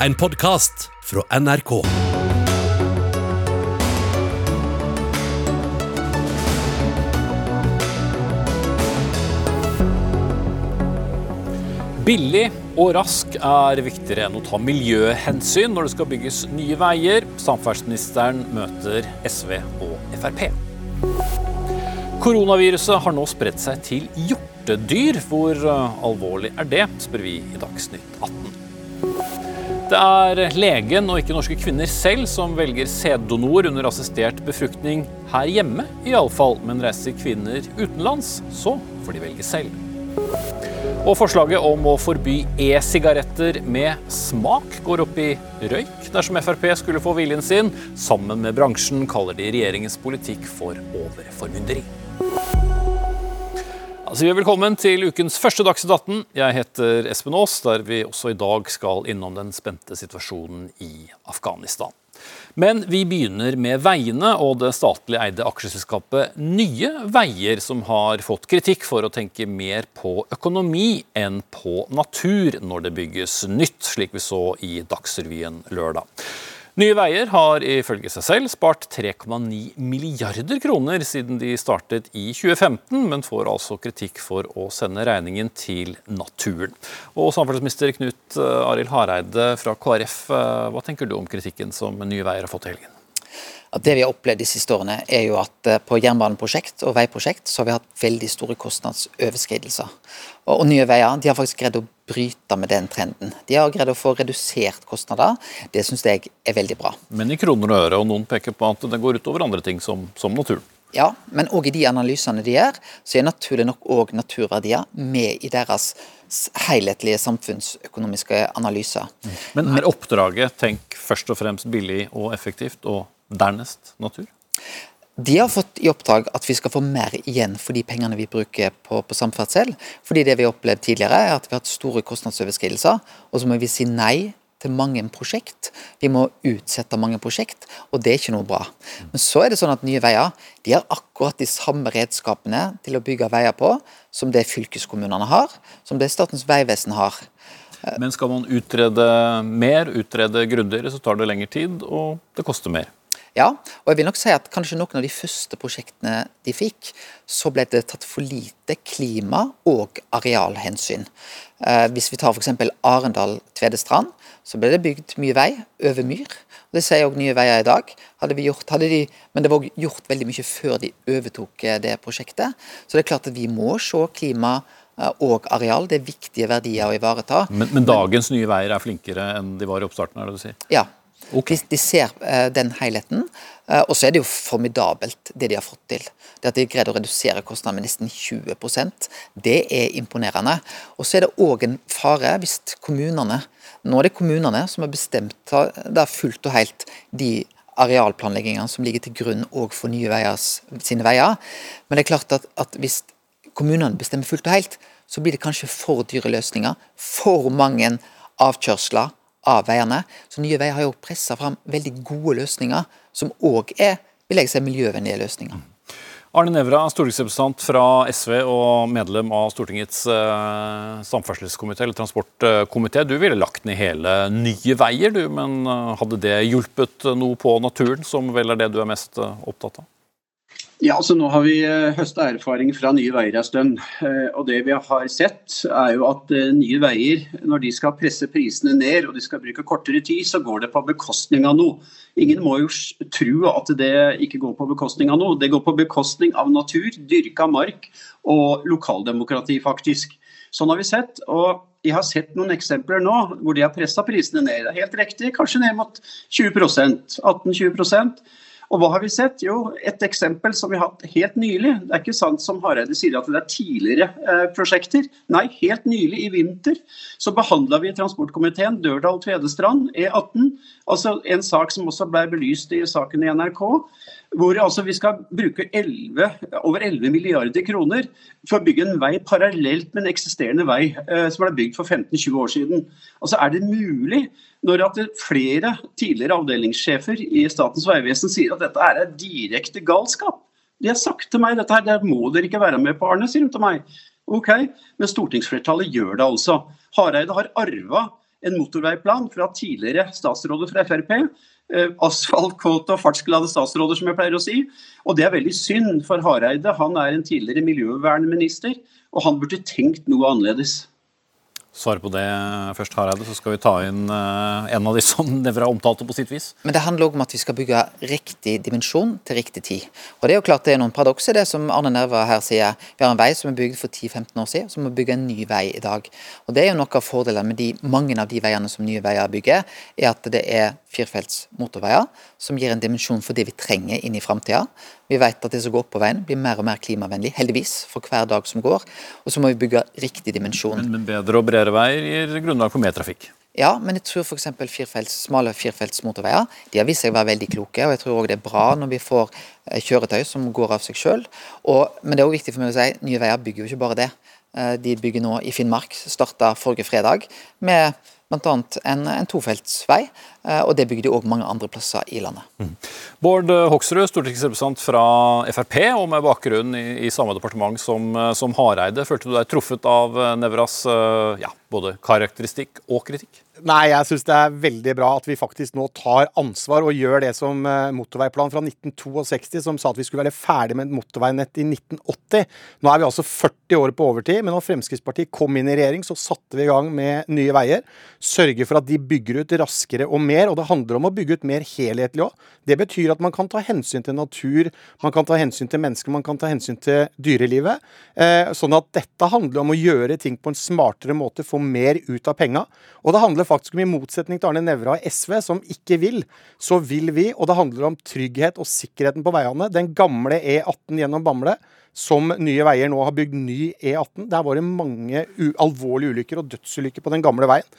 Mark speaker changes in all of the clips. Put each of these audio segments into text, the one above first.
Speaker 1: en podkast fra NRK.
Speaker 2: Billig og rask er viktigere enn å ta miljøhensyn når det skal bygges nye veier. Samferdselsministeren møter SV og Frp. Koronaviruset har nå spredt seg til hjortedyr. Hvor eh, alvorlig er det, spør vi i Dagsnytt 18. Det er legen og ikke norske kvinner selv som velger sæddonor under assistert befruktning her hjemme, iallfall. Men reiser kvinner utenlands, så får de velge selv. Og forslaget om å forby e-sigaretter med smak går opp i røyk dersom Frp skulle få viljen sin. Sammen med bransjen kaller de regjeringens politikk for overformynderi. Altså, vi velkommen til ukens første Dagsnytt 18. Jeg heter Espen Aas, der vi også i dag skal innom den spente situasjonen i Afghanistan. Men vi begynner med veiene og det statlig eide aksjeselskapet Nye Veier, som har fått kritikk for å tenke mer på økonomi enn på natur når det bygges nytt, slik vi så i Dagsrevyen lørdag. Nye Veier har ifølge seg selv spart 3,9 milliarder kroner siden de startet i 2015, men får altså kritikk for å sende regningen til naturen. Og Samferdselsminister Knut eh, Arild Hareide fra KrF, eh, hva tenker du om kritikken som Nye Veier har fått i helgen?
Speaker 3: Det vi har opplevd de siste årene, er jo at eh, på jernbaneprosjekt og veiprosjekt så har vi hatt veldig store kostnadsoverskridelser. Og, Nye Veier de har faktisk greid å bryte med den trenden. De har greid å få redusert kostnader. Det syns jeg er veldig bra.
Speaker 2: Men i kroner og øre, og noen peker på at det går utover andre ting som, som naturen.
Speaker 3: Ja, men òg i de analysene de gjør, så er naturlig nok òg naturverdier med i deres helhetlige samfunnsøkonomiske analyser.
Speaker 2: Men er oppdraget tenk først og fremst billig og effektivt, og dernest natur?
Speaker 3: De har fått i oppdrag at vi skal få mer igjen for de pengene vi bruker på, på samferdsel. Fordi det vi har opplevd tidligere, er at vi har hatt store kostnadsoverskridelser, og så må vi si nei til mange prosjekt. Vi må utsette mange prosjekt, og det er ikke noe bra. Men så er det sånn at Nye Veier de har akkurat de samme redskapene til å bygge veier på som det fylkeskommunene har, som det Statens vegvesen har.
Speaker 2: Men skal man utrede mer, utrede grundigere, så tar det lengre tid, og det koster mer.
Speaker 3: Ja, og jeg vil nok si at kanskje noen av de første prosjektene de fikk, så ble det tatt for lite klima- og arealhensyn. Eh, hvis vi tar f.eks. Arendal-Tvedestrand, så ble det bygd mye vei over myr. Og Det sier òg Nye Veier i dag. Hadde vi gjort, hadde de, men det var gjort veldig mye før de overtok eh, det prosjektet. Så det er klart at vi må se klima eh, og areal. Det er viktige verdier å ivareta.
Speaker 2: Men, men dagens Nye Veier er flinkere enn de var i oppstarten? er det du sier?
Speaker 3: Ja, de, de, ser uh, den helheten. Uh, og så er det jo formidabelt, det de har fått til. Det At de greide å redusere kostnadene med nesten 20% det er imponerende. Og så er det òg en fare hvis kommunene Nå er det kommunene som har bestemt da fullt og helt de arealplanleggingene som ligger til grunn òg for Nye Veiers sine veier. Men det er klart at, at hvis kommunene bestemmer fullt og helt, så blir det kanskje for dyre løsninger. For mange avkjørsler av veiene. Så Nye Veier har jo pressa fram veldig gode løsninger, som òg er vil jeg si, miljøvennlige løsninger.
Speaker 2: Arne Nævra, stortingsrepresentant fra SV og medlem av Stortingets eh, samferdselskomité, eller transportkomité. Du ville lagt ned hele Nye Veier, du, men eh, hadde det hjulpet noe på naturen, som vel er det du er mest eh, opptatt av?
Speaker 4: Ja, altså Nå har vi uh, høsta erfaring fra Nye Veier en stund. Uh, og det vi har sett er jo at uh, Nye Veier, når de skal presse prisene ned og de skal bruke kortere tid, så går det på bekostning av noe. Ingen må jo tro at det ikke går på bekostning av noe. Det går på bekostning av natur, dyrka mark og lokaldemokrati, faktisk. Sånn har vi sett. og jeg har sett noen eksempler nå hvor de har pressa prisene ned. Det er helt riktig, kanskje ned mot 20% 18-20 og hva har vi sett? Jo, et eksempel som vi har hatt helt nylig. Det er ikke sant som Hareide sier at det er tidligere eh, prosjekter. Nei, helt nylig i vinter så behandla vi i transportkomiteen Dørdal-Tvedestrand, E18. Altså en sak som også ble belyst i saken i NRK. Hvor altså vi skal bruke 11, over 11 milliarder kroner for å bygge en vei parallelt med en eksisterende vei eh, som ble bygd for 15-20 år siden. Altså Er det mulig når at flere tidligere avdelingssjefer i Statens vegvesen sier at dette er direkte galskap. De har sagt til meg dette her, det må dere ikke være med på, Arne, sier de til meg. Ok, men stortingsflertallet gjør det altså. Hareide har arva en motorveiplan fra tidligere statsråder fra Frp. Eh, asfaltkåte og fartsglade statsråder, som jeg pleier å si. Og det er veldig synd for Hareide. Han er en tidligere miljøvernminister, og han burde tenkt noe annerledes
Speaker 2: svare på det først, Hareide, så skal vi ta inn uh, en av de som Nevra omtalte på sitt vis.
Speaker 3: Men det handler òg om at vi skal bygge riktig dimensjon til riktig tid. Og Det er jo klart det er noen paradokser, det som Arne Nerva her sier. Vi har en vei som er bygd for 10-15 år siden, så må vi bygge en ny vei i dag. Og Det er jo noe av fordelene med de, mange av de veiene som Nye Veier bygger, er at det er firefelts motorveier som gir en dimensjon for det vi trenger inn i framtida. Vi vet at det som går på veien blir mer og mer klimavennlig, heldigvis, for hver dag som går. Og så må vi bygge riktig dimensjon.
Speaker 2: Men, men bedre og bredere veier gir grunnlag for mer trafikk?
Speaker 3: Ja, men jeg tror f.eks. Firfelts, smale firefelts motorveier de har vist seg å være veldig kloke. og Jeg tror òg det er bra når vi får eh, kjøretøy som går av seg sjøl. Men det er òg viktig for meg å si Nye Veier bygger jo ikke bare det. Eh, de bygger nå i Finnmark, starta forrige fredag med bl.a. En, en tofeltsvei. Eh, og det bygger de òg mange andre plasser i landet. Mm.
Speaker 2: Bård Hoksrud, stortingsrepresentant fra Frp, og med bakgrunn i, i samme departement som, eh, som, Hareide. Følte du deg truffet av eh, Nevras ja, både karakteristikk og kritikk?
Speaker 5: Nei, jeg syns det er veldig bra at vi faktisk nå tar ansvar og gjør det som motorveiplan fra 1962, som sa at vi skulle være ferdig med et motorveinett i 1980. Nå er vi altså 40 år på overtid, men når Fremskrittspartiet kom inn i regjering, så satte vi i gang med Nye Veier. Sørge for at de bygger ut raskere og mer, og det handler om å bygge ut mer helhetlig òg. Det betyr at man kan ta hensyn til natur, man kan ta hensyn til mennesker, man kan ta hensyn til dyrelivet. Eh, sånn at dette handler om å gjøre ting på en smartere måte, få mer ut av penga. Og det handler faktisk om, i motsetning til Arne Nævra og SV, som ikke vil, så vil vi. Og det handler om trygghet og sikkerheten på veiene. Den gamle E18 gjennom Bamble som Nye Veier nå har bygd ny E18. Der var det mange alvorlige ulykker og dødsulykker på den gamle veien.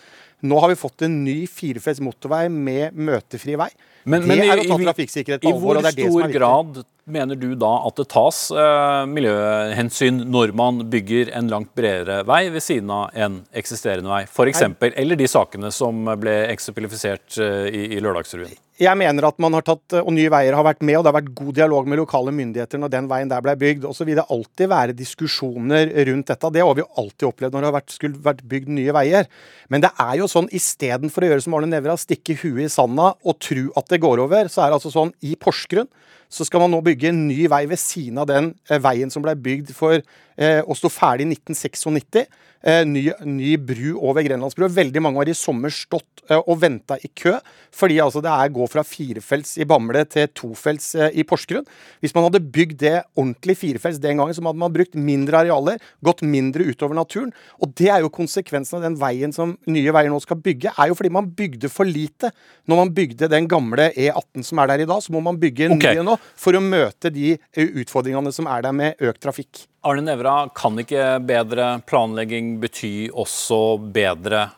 Speaker 5: Nå har vi fått en ny firefelts motorvei med møtefri vei. Men, det men, er å ta trafikksikkerhet på alvor.
Speaker 2: og det er det som I hvor stor grad mener du da at det tas eh, miljøhensyn når man bygger en langt bredere vei ved siden av en eksisterende vei, f.eks.? Eller de sakene som ble eksemplifisert eh, i, i Lørdagsrevyen?
Speaker 5: Jeg mener at man har tatt, og Nye Veier har vært med, og det har vært god dialog med lokale myndigheter når den veien der ble bygd. Og så vil det alltid være diskusjoner rundt dette. Det har vi jo alltid opplevd når det har vært, skulle vært bygd nye veier. Men det er jo sånn istedenfor å gjøre som Arne Nævra, stikke huet i sanda og tro at det går over, så er det altså sånn i Porsgrunn så skal man nå bygge en ny vei ved siden av den eh, veien som ble bygd for eh, å stå ferdig i 1996. Eh, ny, ny, bru over Grenlandsbrua. Veldig mange har i sommer stått eh, og venta i kø, fordi altså det er går fra firefelts i Bamble til tofelts eh, i Porsgrunn. Hvis man hadde bygd det ordentlig firefelts den gangen, så hadde man brukt mindre arealer, gått mindre utover naturen. Og det er jo konsekvensen av den veien som Nye Veier nå skal bygge, er jo fordi man bygde for lite. Når man bygde den gamle E18 som er der i dag, så må man bygge en okay. ny nå for å møte de utfordringene som er der med økt trafikk.
Speaker 2: Arne Nævra, kan ikke bedre planlegging bety også bedre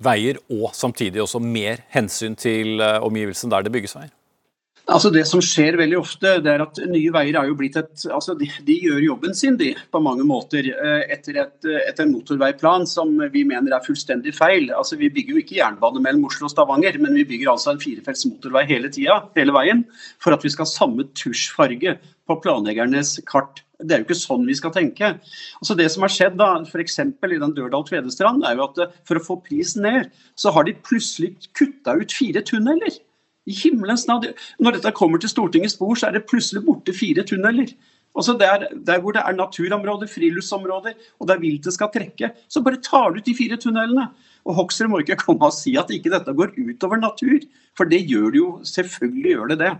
Speaker 2: veier, og samtidig også mer hensyn til omgivelsen omgivelsene der det bygges veier?
Speaker 4: Altså Det som skjer veldig ofte, det er at Nye Veier er jo blitt et altså de, de gjør jobben sin de, på mange måter eh, etter, et, etter, en motorveiplan som vi mener er fullstendig feil. Altså Vi bygger jo ikke jernbane mellom Oslo og Stavanger, men vi bygger altså en firefelts motorvei hele tida, hele veien, for at vi skal ha samme tusjfarge på planleggernes kart. Det er jo ikke sånn vi skal tenke. Altså Det som har skjedd da, f.eks. i den Dørdal-Tvedestrand, er jo at eh, for å få prisen ned, så har de plutselig kutta ut fire tunneler. I himmelens navn. Når dette kommer til Stortingets bord, så er det plutselig borte fire tunneler. Altså der, der hvor det er naturområder, friluftsområder, og der viltet skal trekke, så bare tar du ut de fire tunnelene. Og Hoksrud må ikke komme og si at ikke dette går utover natur, for det gjør det jo. Selvfølgelig gjør det det.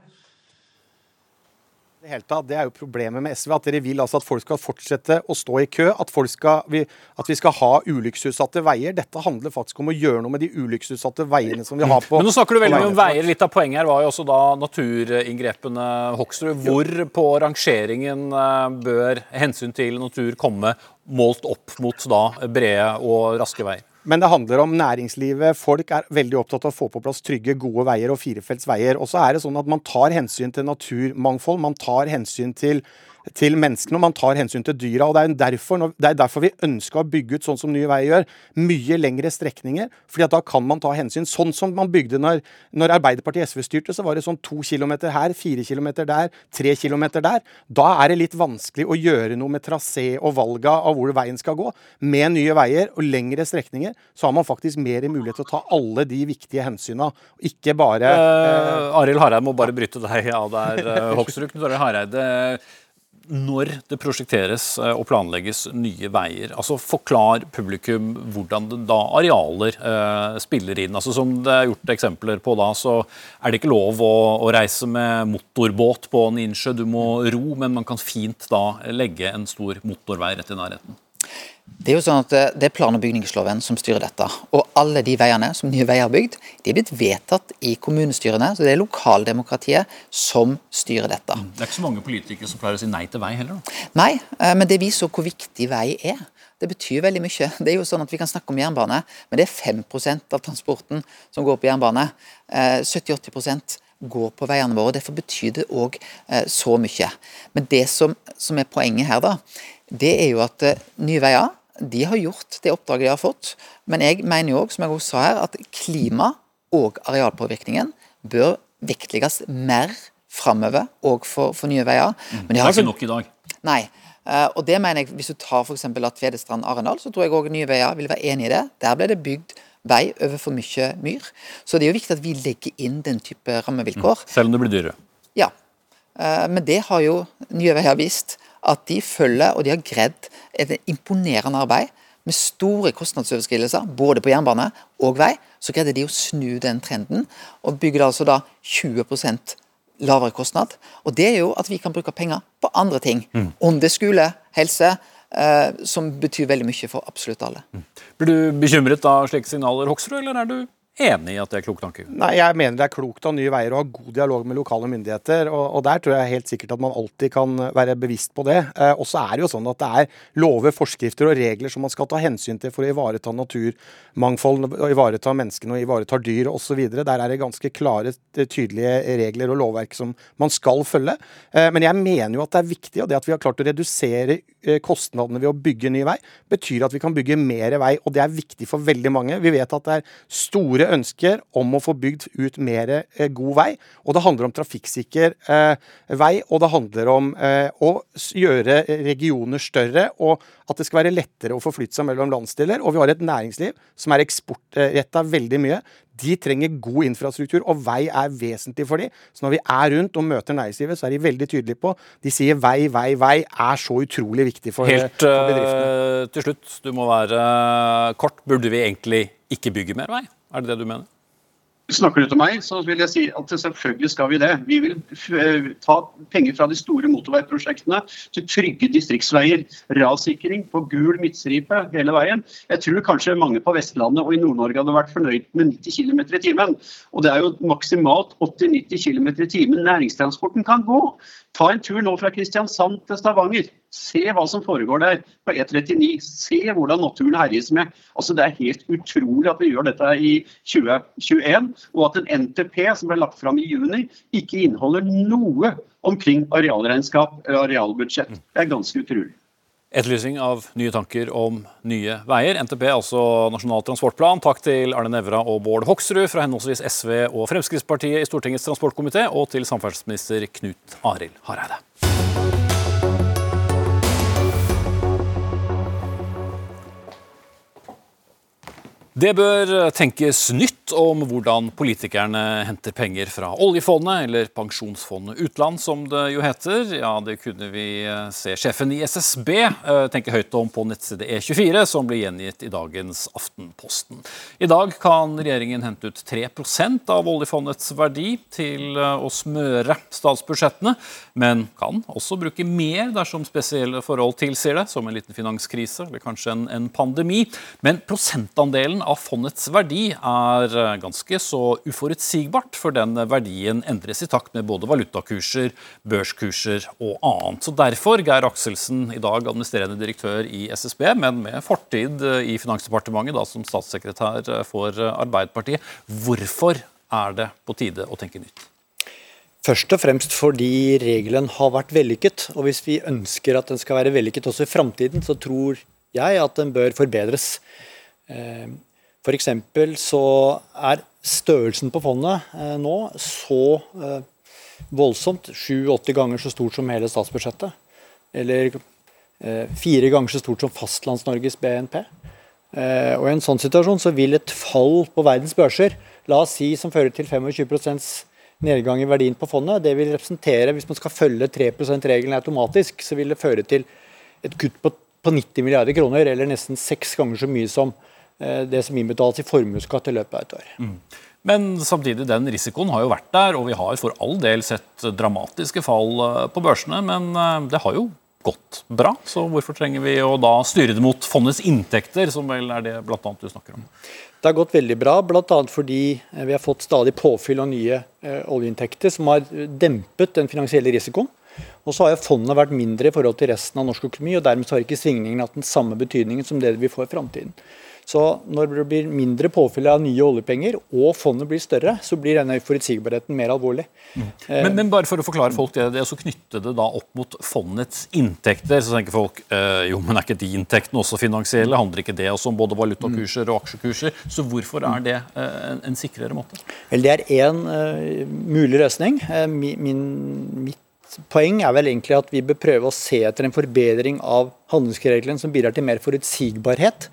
Speaker 5: Det, hele tatt, det er jo problemet med SV, at dere vil altså at folk skal fortsette å stå i kø. At, skal, at vi skal ha ulykkesutsatte veier. Dette handler faktisk om å gjøre noe med de ulykkesutsatte veiene som vi har på
Speaker 2: Men Nå snakker du veldig mye om veier. Litt av poenget her var jo også da naturinngrepene, Hoksrud. Hvor på rangeringen eh, bør hensyn til natur komme målt opp mot da brede og raske veier?
Speaker 5: Men det handler om næringslivet. Folk er veldig opptatt av å få på plass trygge, gode veier og firefelts veier. Og så er det sånn at man tar hensyn til naturmangfold. Man tar hensyn til til menneskene, og man tar hensyn til dyra. og Det er derfor, det er derfor vi ønsker å bygge ut sånn som Nye Veier gjør, mye lengre strekninger. fordi at da kan man ta hensyn. Sånn som man bygde når, når Arbeiderpartiet SV styrte, så var det sånn to kilometer her, fire kilometer der, tre kilometer der. Da er det litt vanskelig å gjøre noe med trasé og valga av hvor veien skal gå. Med Nye Veier og lengre strekninger så har man faktisk mer mulighet til å ta alle de viktige hensyna, ikke bare
Speaker 2: eh, Arild Hareide må bare bryte deg av der, uh, Hoksrud. Knut Arild Hareide når det prosjekteres eh, og planlegges nye veier, altså forklar publikum hvordan da arealer eh, spiller inn. Altså Som det er gjort eksempler på da, så er det ikke lov å, å reise med motorbåt på en innsjø. Du må ro, men man kan fint da legge en stor motorvei rett i nærheten.
Speaker 3: Det er jo sånn at eh, det er plan- og bygningsloven som styrer dette. Og alle de veiene som Nye Veier har bygd, de er blitt vedtatt i kommunestyrene. Så det er lokaldemokratiet som styrer dette.
Speaker 2: Mm. Det er ikke så mange politikere som pleier å si nei til vei heller? Da.
Speaker 3: Nei, eh, men det viser hvor viktig vei er. Det betyr veldig mye. Det er jo sånn at Vi kan snakke om jernbane, men det er 5% av transporten som går på jernbane. 70-80 eh, går på veiene våre. og Derfor betyr det òg så mye. Men det som, som er poenget her, da, det er jo at Nye Veier de har gjort det oppdraget de har fått. Men jeg mener jo òg, som jeg også sa her, at klima og arealpåvirkningen bør vektlegges mer framover òg for, for, Nye Veier.
Speaker 2: Mm. Men de har det er ikke nok i dag.
Speaker 3: Nei. Uh, og det mener jeg, Hvis du tar f.eks. Tvedestrand-Arendal, så tror jeg òg Nye Veier vil være enig i det. Der ble det bygd vei over for mye myr. Så det er jo viktig at vi legger inn den type rammevilkår.
Speaker 2: Mm. Selv om det blir dyrere?
Speaker 3: Ja. Uh, men det har jo Nye Veier vist at de følger, og de har greid et imponerende arbeid med store kostnadsoverskridelser, både på jernbane og vei. Så greide de å snu den trenden, og bygger altså da 20% lavere kostnad. Og det er jo at vi kan bruke penger på andre ting. Mm. Om det er skole, helse, eh, som betyr veldig mye for absolutt alle. Mm.
Speaker 2: Blir du bekymret av slike signaler, Hoksrud, eller er du enig i at det er klok tanke?
Speaker 5: Nei, jeg mener det er klokt av Nye Veier å ha god dialog med lokale myndigheter. Og, og der tror jeg helt sikkert at man alltid kan være bevisst på det. Eh, og så er det jo sånn at det er lover, forskrifter og regler som man skal ta hensyn til for å ivareta naturmangfold, ivareta menneskene og ivareta dyr osv. Der er det ganske klare, tydelige regler og lovverk som man skal følge. Eh, men jeg mener jo at det er viktig, og det at vi har klart å redusere eh, kostnadene ved å bygge ny vei, betyr at vi kan bygge mer vei. Og det er viktig for veldig mange. Vi vet at det er store ønsker om å få bygd ut mer eh, god vei. Og det handler om trafikksikker eh, vei, og det handler om eh, å gjøre regioner større. og at det skal være lettere å forflytte seg mellom landsdeler. Og vi har et næringsliv som er eksportretta veldig mye. De trenger god infrastruktur, og vei er vesentlig for dem. Så når vi er rundt og møter næringslivet, så er de veldig tydelige på De sier vei, vei, vei er så utrolig viktig for,
Speaker 2: Helt,
Speaker 5: for bedriftene.
Speaker 2: Helt til slutt, du må være kort. Burde vi egentlig ikke bygge mer vei? Er det det du mener?
Speaker 4: Snakker du til meg, så vil jeg si at selvfølgelig skal vi det. Vi vil eh, ta penger fra de store motorveiprosjektene til trygge distriktsveier. Rassikring på gul midtstripe hele veien. Jeg tror kanskje mange på Vestlandet og i Nord-Norge hadde vært fornøyd med 90 km i timen. Og det er jo maksimalt 80-90 km i timen næringstransporten kan gå. Ta en tur nå fra Kristiansand til Stavanger. Se hva som foregår der på E39. Se hvordan naturen herjes med. Altså, det er helt utrolig at vi gjør dette i 2021, og at en NTP som ble lagt fram i juni, ikke inneholder noe omkring arealregnskap og arealbudsjett. Det er ganske utrolig.
Speaker 2: Etterlysning av nye tanker om nye veier. NTP, altså Nasjonal transportplan. Takk til Arne Nævra og Bård Hoksrud fra henholdsvis SV og Fremskrittspartiet i Stortingets transportkomité, og til samferdselsminister Knut Arild Hareide. Det bør tenkes nytt om hvordan politikerne henter penger fra oljefondet, eller Pensjonsfondet utland, som det jo heter. Ja, det kunne vi eh, se sjefen i SSB eh, tenke høyt om på nettside E24, som blir gjengitt i dagens Aftenposten. I dag kan regjeringen hente ut 3% av oljefondets verdi til eh, å smøre statsbudsjettene, men kan også bruke mer dersom spesielle forhold tilsier det, som en liten finanskrise eller kanskje en, en pandemi. Men prosentandelen av fondets verdi er eh, ganske så uforutsigbart, for den verdien endres i takt med både valutakurser, børskurser og annet. Så Derfor, Geir Akselsen, i dag administrerende direktør i SSB, men med fortid eh, i Finansdepartementet da som statssekretær eh, for Arbeiderpartiet. Hvorfor er det på tide å tenke nytt?
Speaker 6: Først og fremst fordi regelen har vært vellykket. Og hvis vi ønsker at den skal være vellykket også i framtiden, så tror jeg at den bør forbedres. F.eks. eksempel så er størrelsen på fondet nå så voldsomt. Sju-åtte ganger så stort som hele statsbudsjettet. Eller fire ganger så stort som Fastlands-Norges BNP. Og I en sånn situasjon så vil et fall på verdens børser, la oss si som fører til 25% nedgang i verdien på fondet, det vil representere, hvis man skal følge 3 %-regelen automatisk, så vil det føre til et kutt på, på 90 milliarder kroner, eller nesten seks ganger så mye som det som innbetales i formuesskatt i løpet av et år. Mm.
Speaker 2: Men samtidig, den risikoen har jo vært der, og vi har for all del sett dramatiske fall på børsene. Men det har jo gått bra, så hvorfor trenger vi å da styre det mot fondets inntekter, som vel er det annet du snakker om?
Speaker 6: Det har gått veldig bra, bl.a. fordi vi har fått stadig påfyll av nye eh, oljeinntekter som har dempet den finansielle risikoen. Og så har jo fondet vært mindre i forhold til resten av norsk økonomi, og dermed har ikke svingningen hatt den samme betydningen som det vi får i framtiden. Så når det blir mindre påfyll av nye oljepenger, og fondet blir større, så blir denne forutsigbarheten mer alvorlig.
Speaker 2: Mm. Men, men, bare for å forklare folk det, det å knytte det da opp mot fondets inntekter, så tenker folk eh, jo, men er ikke de inntektene også finansielle? Handler ikke det også om både valutakurser og aksjekurser? Så hvorfor er det eh, en, en, sikrere måte?
Speaker 6: Vel, Det er én uh, mulig løsning. Uh, min, mitt poeng er vel egentlig at vi bør prøve å se etter en forbedring av handelskreglene som bidrar til mer forutsigbarhet.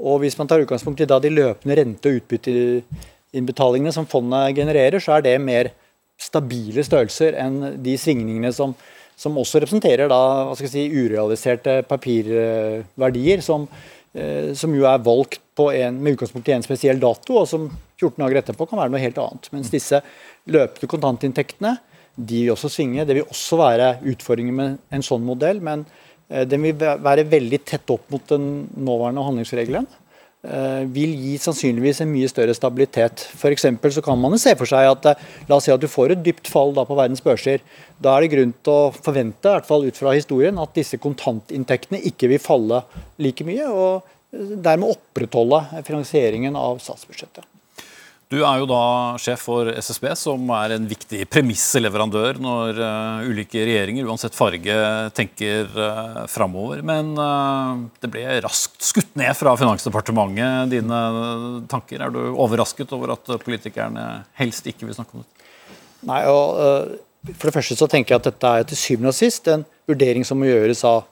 Speaker 6: Og Hvis man tar utgangspunkt i da de løpende rente- og utbytteinnbetalingene som fondet genererer, så er det mer stabile størrelser enn de svingningene som, som også representerer da, si, urealiserte papirverdier, som, eh, som jo er valgt en, med utgangspunkt i en spesiell dato, og som 14 dager etterpå kan være noe helt annet. Mens disse løpende kontantinntektene de vil også svinge. Det vil også være utfordringer med en sånn modell, men eh, den vil være veldig tett opp mot den nåværende handlingsregelen. Eh, vil gi sannsynligvis en mye større stabilitet. For så kan man se for seg at eh, la oss si at du får et dypt fall da på verdens børser. Da er det grunn til å forvente, i hvert fall ut fra historien, at disse kontantinntektene ikke vil falle like mye, og dermed opprettholde finansieringen av statsbudsjettet.
Speaker 2: Du er jo da sjef for SSB, som er en viktig premissleverandør når uh, ulike regjeringer, uansett farge, tenker uh, framover. Men uh, det ble raskt skutt ned fra Finansdepartementet, dine tanker. Er du overrasket over at politikerne helst ikke vil snakke om det?
Speaker 6: Nei, og uh, For det første så tenker jeg at dette er til syvende og sist en vurdering som må gjøres av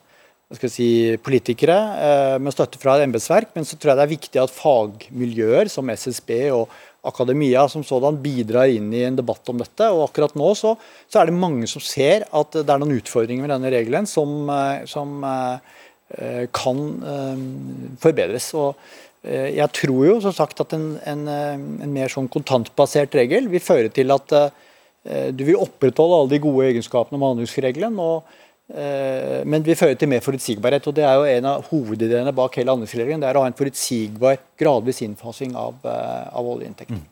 Speaker 6: Si, politikere med støtte fra et embetsverk, men så tror jeg det er viktig at fagmiljøer som SSB og akademia som sådan bidrar inn i en debatt om dette. og Akkurat nå så, så, er det mange som ser at det er noen utfordringer med denne regelen som, eh, som eh, kan eh, forbedres. og Jeg tror jo som sagt at en, en, en, mer sånn kontantbasert regel vil føre til at du vil opprettholde alle de gode egenskapene med handlingsregelen. og men vi fører til mer forutsigbarhet. og Det er jo en av hovedideene bak hele handlingsregelen. Det er å ha en forutsigbar, gradvis innfasing av, eh, av oljeinntekten. Mm.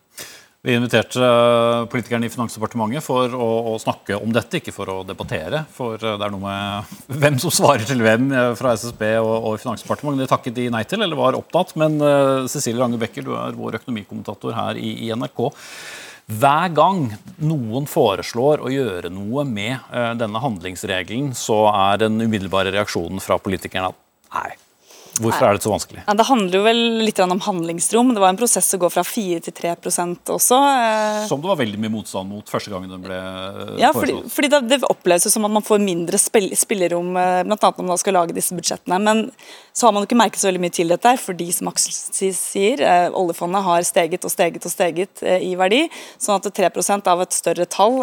Speaker 2: Vi inviterte eh, politikerne i Finansdepartementet for å, å, snakke om dette, ikke for å debattere. For det er noe med hvem som svarer til hvem fra SSB og, og Finansdepartementet. Det takket de nei til, eller var opptatt. Men uh, Cecilie Range Becker, du er vår økonomikommentator her i, i NRK. Hver gang noen foreslår å gjøre noe med uh, denne handlingsregelen, så er den umiddelbare reaksjonen fra politikerne at nei, Hvorfor er det så vanskelig?
Speaker 7: Ja, det handler jo vel litt om handlingsrom. Det var en prosess å gå fra 4 til 3% også.
Speaker 2: Eh. Som det var veldig mye motstand mot første gangen den ble
Speaker 7: ja, foreslått. Fordi, fordi det, oppleves som at man får mindre spillerom, eh, bl.a. når man skal lage disse budsjettene. Men så har man jo ikke merket så veldig mye til dette, fordi som Aksel sier, eh, oljefondet har steget og steget og steget i verdi. Sånn at 3% av et større tall,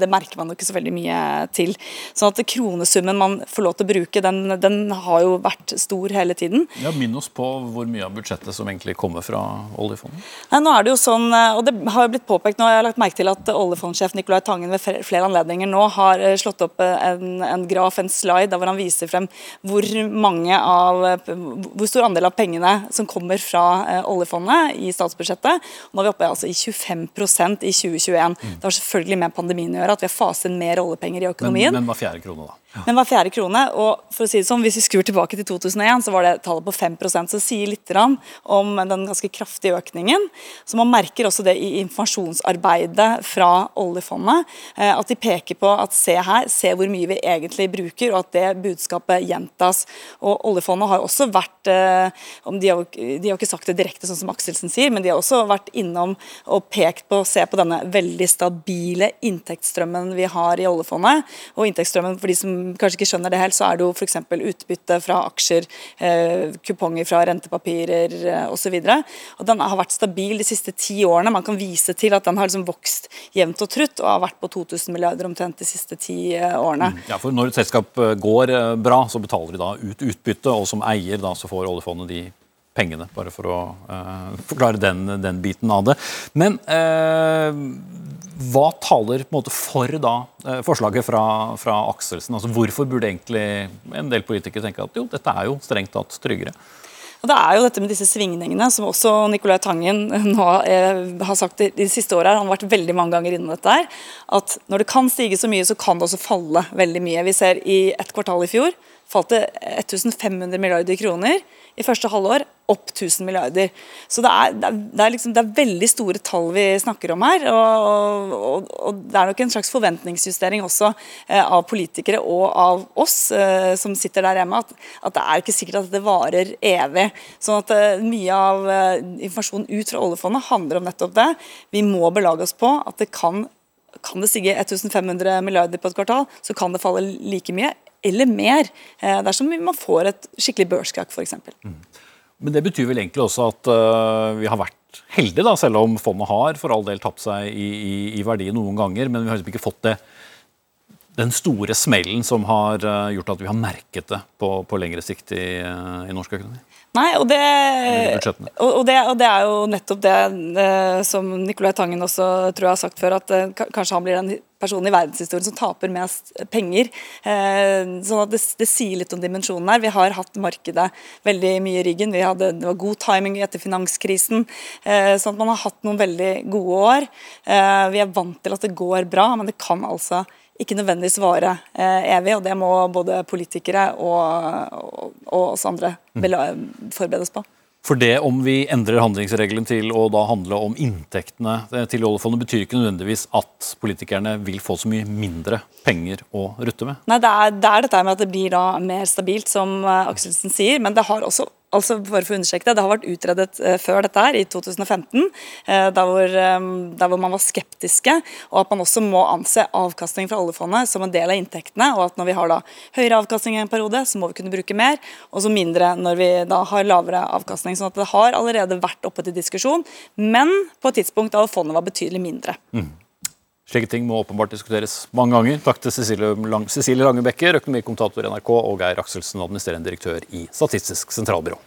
Speaker 7: det merker man jo ikke så veldig mye til. Sånn at kronesummen man får lov til å bruke, den, den har jo vært stor hele tiden.
Speaker 2: Ja, Minn oss på hvor mye av budsjettet som egentlig kommer fra oljefondet.
Speaker 7: Nei, nå er det jo sånn, eh, og det har jo blitt påpekt nå, jeg har lagt merke til at oljefondsjef Nicolai Tangen ved flere anledninger nå har eh, slått opp eh, en, en graf, en slide, hvor han viser frem hvor av, hvor stor andel av pengene som kommer fra oljefondet i statsbudsjettet. Nå er vi oppe altså, i 25% i 2021. Mm. Det har selvfølgelig med pandemien å gjøre at vi har faset mer oljepenger i økonomien.
Speaker 2: Men, men hver fjerde krone, da?
Speaker 7: Men hver fjerde krone, og for å si det sånn, hvis vi skrur tilbake til 2001, så var det det tallet på 5% så sier litt om den ganske kraftige økningen. Så Man merker også det i informasjonsarbeidet fra oljefondet. Eh, at de peker på at se her, se hvor mye vi egentlig bruker, og at det budskapet gjentas. Og Oljefondet har også vært eh, de har, de har ikke sagt det direkte, sånn som Akselsen sier, men de har også vært innom og pekt på se på denne veldig stabile inntektsstrømmen vi har i oljefondet. Og inntektsstrømmen, for de som kanskje ikke skjønner det helt, så er det jo f.eks. utbytte fra aksjer, eh, kuponger fra rentepapirer eh, osv. Den har vært stabil de siste ti årene. Man kan vise til at den har liksom vokst jevnt og trutt og har vært på 2000 milliarder omtrent de siste ti eh, årene.
Speaker 2: Mm. Ja, for Når et selskap går bra, så betaler de da ut utbytte, og som eier da så får oljefondet de pengene, bare for å uh, forklare den, den, biten av det. Men uh, hva taler måte for da uh, forslaget fra, fra, Akselsen? Altså, hvorfor burde egentlig en del politikere tenke at jo, dette er jo strengt tatt tryggere?
Speaker 7: Det er jo dette med disse svingningene, som også Nicolai Tangen nå er, har sagt de, siste åra. Han har vært veldig mange ganger innom dette. her, At når det kan stige så mye, så kan det også falle veldig mye. Vi ser i et kvartal i fjor falt det 1500 milliarder kroner i første halvår opp 1000 milliarder. Så det er, det er, liksom, det er veldig store tall vi snakker om her. Og, og, og, det er nok en slags forventningsjustering også eh, av politikere og av oss eh, som sitter der hjemme, at, at, det er ikke sikkert at det varer evig. Sånn at eh, Mye av eh, informasjonen ut fra oljefondet handler om nettopp det. Vi må belage oss på at det kan kan det stige 1500 milliarder på et kvartal, så kan det falle like mye eller mer, eh, dersom man får et skikkelig børskrakk f.eks. Mm.
Speaker 2: Men det betyr vel egentlig også at uh, vi har vært heldige, da, selv om fondet har for all del tapt seg i, i, i verdi noen ganger. Men vi har liksom ikke fått det, den store smellen som har uh, gjort at vi har merket det på, på lengre sikt i, uh, i norsk økonomi.
Speaker 7: Nei, og det, og, det, og det, er jo nettopp det, det som Nicolai Tangen også tror jeg har sagt før, at kanskje han blir den personen i verdenshistorien som taper mest penger. Uh, sånn at det, det, sier litt om dimensjonen her. Vi har hatt markedet veldig mye i ryggen. Vi hadde, det var god timing etter finanskrisen. Uh, sånn at man har hatt noen veldig gode år. vi er vant til at det går bra, men det kan altså ikke nødvendigvis vare eh, evig. og Det må både politikere og, og, og oss andre mm. forberedes på.
Speaker 2: For det om vi endrer handlingsregelen til å da handle om inntektene til oljefondet, betyr ikke nødvendigvis at politikerne vil få så mye mindre penger å rutte med?
Speaker 7: Nei, det er, det er dette med at det blir da mer stabilt, som eh, Akselsen sier. Men det har også altså for å understreke Det det har vært utredet uh, før dette her, i 2015, uh, der, hvor, um, der, hvor, man var skeptiske. Og at man også må anse avkastning fra oljefondet som en del av inntektene. Og at når vi har da høyere avkastning i en periode, så må vi kunne bruke mer. Og så mindre når vi da har lavere avkastning. sånn at det har allerede vært oppe til diskusjon, men på et tidspunkt da fondet var betydelig mindre. Mm.
Speaker 2: Slike ting må åpenbart diskuteres mange ganger. Takk til Cecilie, Lang Cecilie Langebekker, økonomikommentator NRK, og Geir Akselsen, administrerende direktør i Statistisk sentralbyrå.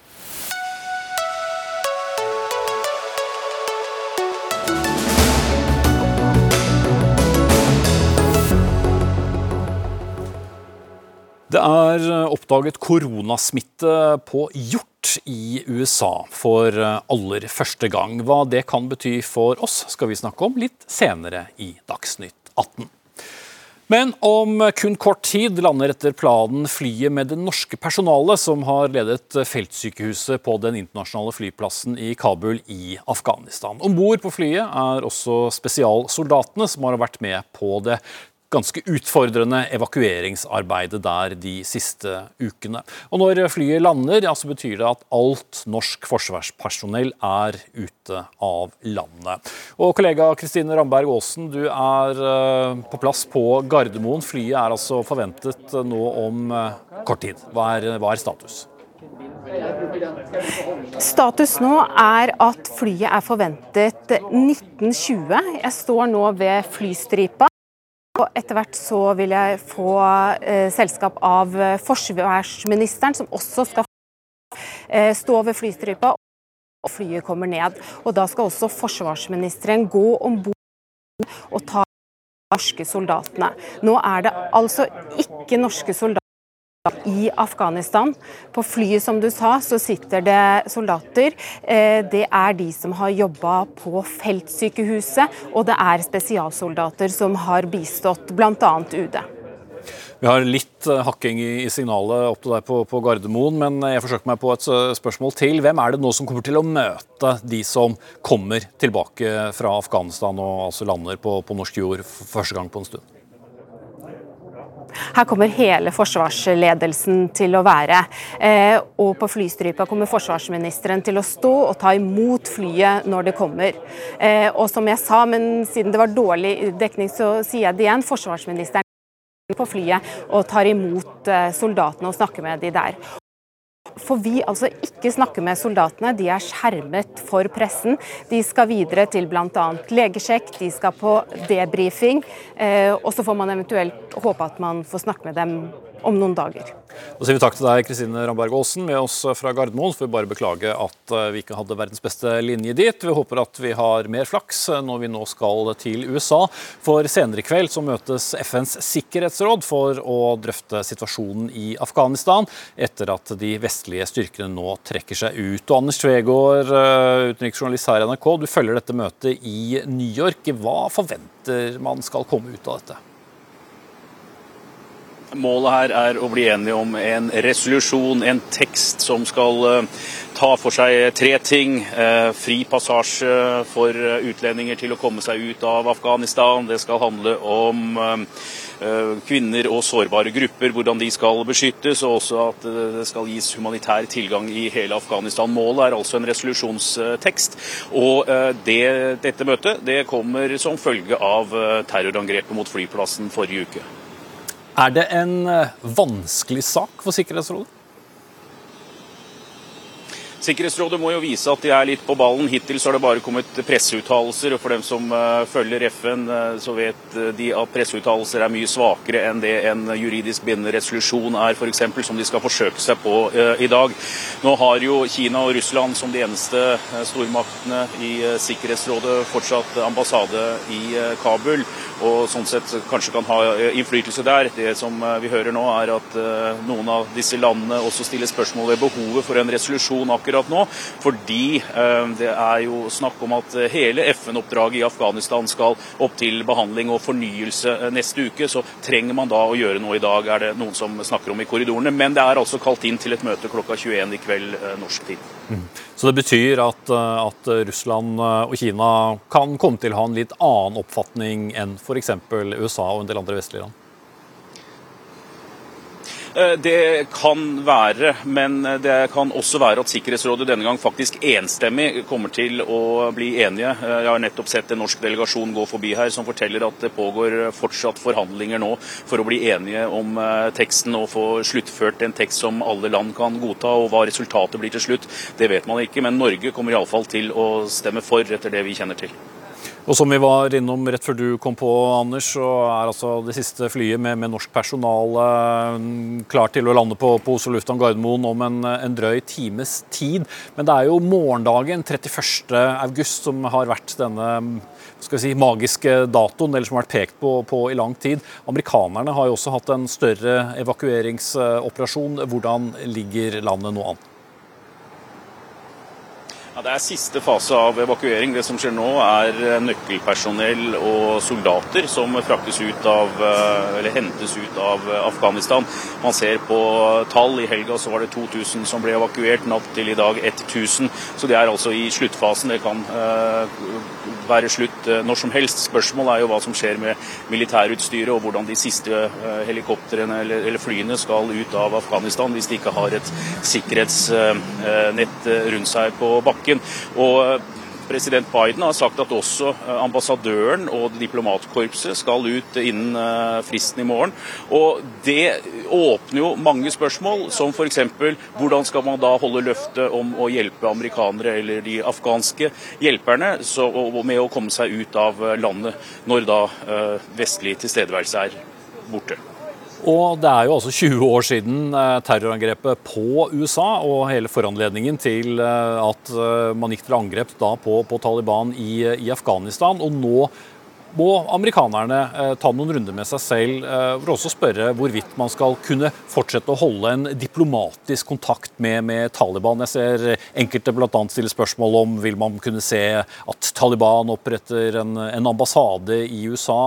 Speaker 2: Det er oppdaget koronasmitte på hjort i USA for eh, aller første gang. Hva det kan bety for oss, skal vi snakke om litt senere i Dagsnytt 18. Men om kun kort tid lander etter planen flyet med det norske personalet som har ledet feltsykehuset på den internasjonale flyplassen i Kabul i Afghanistan. Om bord på flyet er også spesialsoldatene som har vært med på det ganske utfordrende evakueringsarbeidet der de siste ukene. Og Når flyet lander, ja, så betyr det at alt norsk forsvarspersonell er ute av landet. Og Kollega Kristine Ramberg Aasen, du er uh, på plass på Gardermoen. Flyet er altså forventet nå om uh, kort tid. Hva er, hva er status?
Speaker 8: Status nå er at flyet er forventet 1920. Jeg står nå ved flystripa. Og etter hvert så vil jeg få eh, selskap av eh, forsvarsministeren, som også skal eh, stå ved flystripa og flyet kommer ned. Og da skal også forsvarsministeren gå om bord og ta norske soldatene. Nå er det altså ikke norske soldater i Afghanistan. På flyet som du sa, så sitter det soldater. Eh, det er de som har jobba på feltsykehuset, og det er spesialsoldater som har bistått bl.a. UD.
Speaker 2: Vi har litt eh, hakking i signalet opp til deg på, på, Gardermoen, men jeg forsøker meg på et eh, spørsmål til. Hvem er det nå som kommer til å møte de som kommer tilbake fra Afghanistan og altså lander på, på norsk jord for første gang på en stund?
Speaker 8: Her kommer hele forsvarsledelsen til å være. Eh, og på flystripa kommer forsvarsministeren til å stå og ta imot flyet når det kommer. Og som jeg sa, men siden det var dårlig dekning, så sier jeg det igjen. Forsvarsministeren på flyet og tar imot eh, soldatene og snakker med de der. Får vi altså ikke snakke med soldatene, de er skjermet for pressen. De skal videre til bl.a. legesjekk, de skal på debrifing. Eh, og så får man eventuelt håpe at man får snakke med dem om noen dager.
Speaker 2: Da sier vi takk til deg, Kristine Ramberg Aasen, med oss fra Gardermoen. Får vi bare beklage at eh, vi ikke hadde verdens beste linje dit. Vi håper at vi har mer flaks eh, når vi nå skal til USA. For senere i kveld så møtes FNs sikkerhetsråd for å drøfte situasjonen i Afghanistan, etter at de vestlige styrkene nå trekker seg ut. Og Anders Tvegård, eh, utenriksjournalist her i NRK, du følger dette møtet i New York. Hva forventer man skal komme ut av dette?
Speaker 9: Målet her er å bli enige om en resolusjon, en tekst som skal eh, ta for seg tre ting. Eh, fri passasje for utlendinger til å komme seg ut av Afghanistan. Det skal handle om eh, kvinner og sårbare grupper, hvordan de skal beskyttes, og også at det skal gis humanitær tilgang i hele Afghanistan. Målet er altså en resolusjonstekst. Og det, dette møtet det kommer som følge av terrorangrepet mot flyplassen forrige uke.
Speaker 2: Er det en eh, vanskelig sak for Sikkerhetsrådet?
Speaker 9: Sikkerhetsrådet må jo vise at de er litt på ballen. Hittil så har det bare kommet presseuttalelser. og For dem som uh, følger FN, uh, så vet de at presseuttalelser er mye svakere enn det en juridisk bindende resolusjon er, f.eks., som de skal forsøke seg på i dag. Nå har jo Kina og Russland som de eneste stormaktene i Sikkerhetsrådet fortsatt ambassade i Kabul, og sånn sett kanskje kan ha innflytelse der. Det som vi hører nå, er at noen av disse landene også stiller spørsmål ved behovet for en resolusjon akkurat nå. Fordi eh, det er jo snakk om at hele FN-oppdraget i Afghanistan skal opp til behandling og fornyelse eh, neste uke. Så trenger man da å gjøre noe i dag, er det noen som snakker om i korridorene. Men det er altså kalt inn til et møte klokka 21 i kveld eh, norsk tid.
Speaker 2: Så det betyr at, at, Russland og Kina kan komme til å ha en litt annen oppfatning enn f.eks. USA og en del andre vestlige land?
Speaker 9: Eh, det kan være, men det kan også være at Sikkerhetsrådet denne gang faktisk enstemmig kommer til å bli enige. Eh, jeg har nettopp sett en norsk delegasjon gå forbi her som forteller at det pågår fortsatt forhandlinger nå for å bli enige om eh, teksten og få sluttført en tekst som alle land kan godta. Og hva resultatet blir til slutt, det vet man ikke, men Norge kommer iallfall til å stemme for, etter det vi kjenner til.
Speaker 2: Og som vi var innom rett før du kom på, Anders, så er altså det siste flyet med, med norsk personale klart til å lande på, på Oslo lufthavn Gardermoen om en, en, drøy times tid. Men det er jo morgendagen, 31. august, som har vært denne si, magiske datoen, eller som har vært pekt på, på i lang tid. Amerikanerne har jo også hatt en større evakueringsoperasjon. Hvordan ligger landet nå an?
Speaker 9: Ja, det er siste fase av evakuering. Det som skjer nå, er eh, nøkkelpersonell og soldater som fraktes ut av, eh, eller hentes ut av eh, Afghanistan. Man ser på tall. I helga så var det 2000 som ble evakuert, natt til i dag 1000. Så det er altså i sluttfasen. Det kan være slutt når som helst. Spørsmålet er jo hva som skjer med militærutstyret, og hvordan de siste helikoptrene eller, flyene skal ut av Afghanistan hvis de ikke har et sikkerhetsnett rundt seg på bakken saken. Og eh, President Biden har sagt at også eh, ambassadøren og diplomatkorpset skal ut innen eh, fristen i morgen. Og Det åpner jo mange spørsmål, som f.eks. hvordan skal man da holde løftet om å hjelpe amerikanere eller de afghanske hjelperne med å komme seg ut av landet, når da vestlig tilstedeværelse er borte.
Speaker 2: Og det er jo altså 20 år siden eh, terrorangrepet på USA og hele foranledningen til eh, at eh, man gikk til angrep da på, på Taliban i, i, Afghanistan. Og nå må amerikanerne eh, ta noen runder med seg selv eh, for også spørre hvorvidt man skal kunne fortsette å holde en diplomatisk kontakt med, med Taliban. Jeg ser enkelte bl.a. stille spørsmål om vil man kunne se at Taliban oppretter en, en ambassade i USA.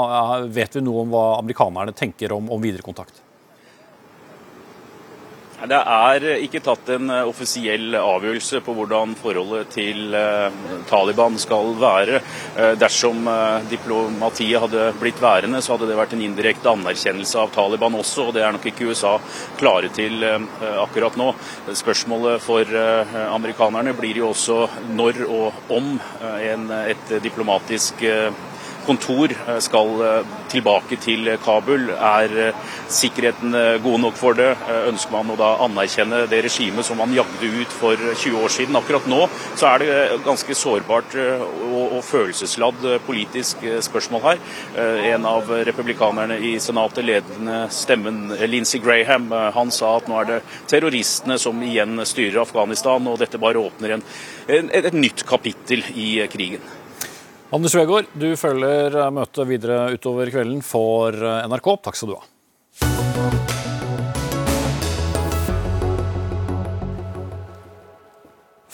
Speaker 2: Vet vi noe om hva amerikanerne tenker om, om videre kontakt?
Speaker 9: Det er ikke tatt en eh, offisiell avgjørelse på hvordan forholdet til eh, Taliban skal være. Eh, dersom diplomatiet hadde blitt værende, så hadde det vært en indirekte anerkjennelse av Taliban også, og det er nok ikke USA klare til akkurat nå. Spørsmålet for amerikanerne blir jo også når og om en, et diplomatisk kontor eh, skal eh, tilbake til Kabul. Er eh, sikkerheten god nok for det? Ønsker man å da anerkjenne det regimet som man jagde ut for 20 år siden? Akkurat nå så er det ganske sårbart og, og følelsesladd politisk spørsmål her. En av republikanerne i Senatet, ledende stemmen Lindsey Graham, han sa at nå er det terroristene som igjen styrer Afghanistan, og dette bare åpner en, en, et nytt kapittel i krigen.
Speaker 2: Anders Wegård, du følger møtet videre utover kvelden for NRK. Takk skal du ha.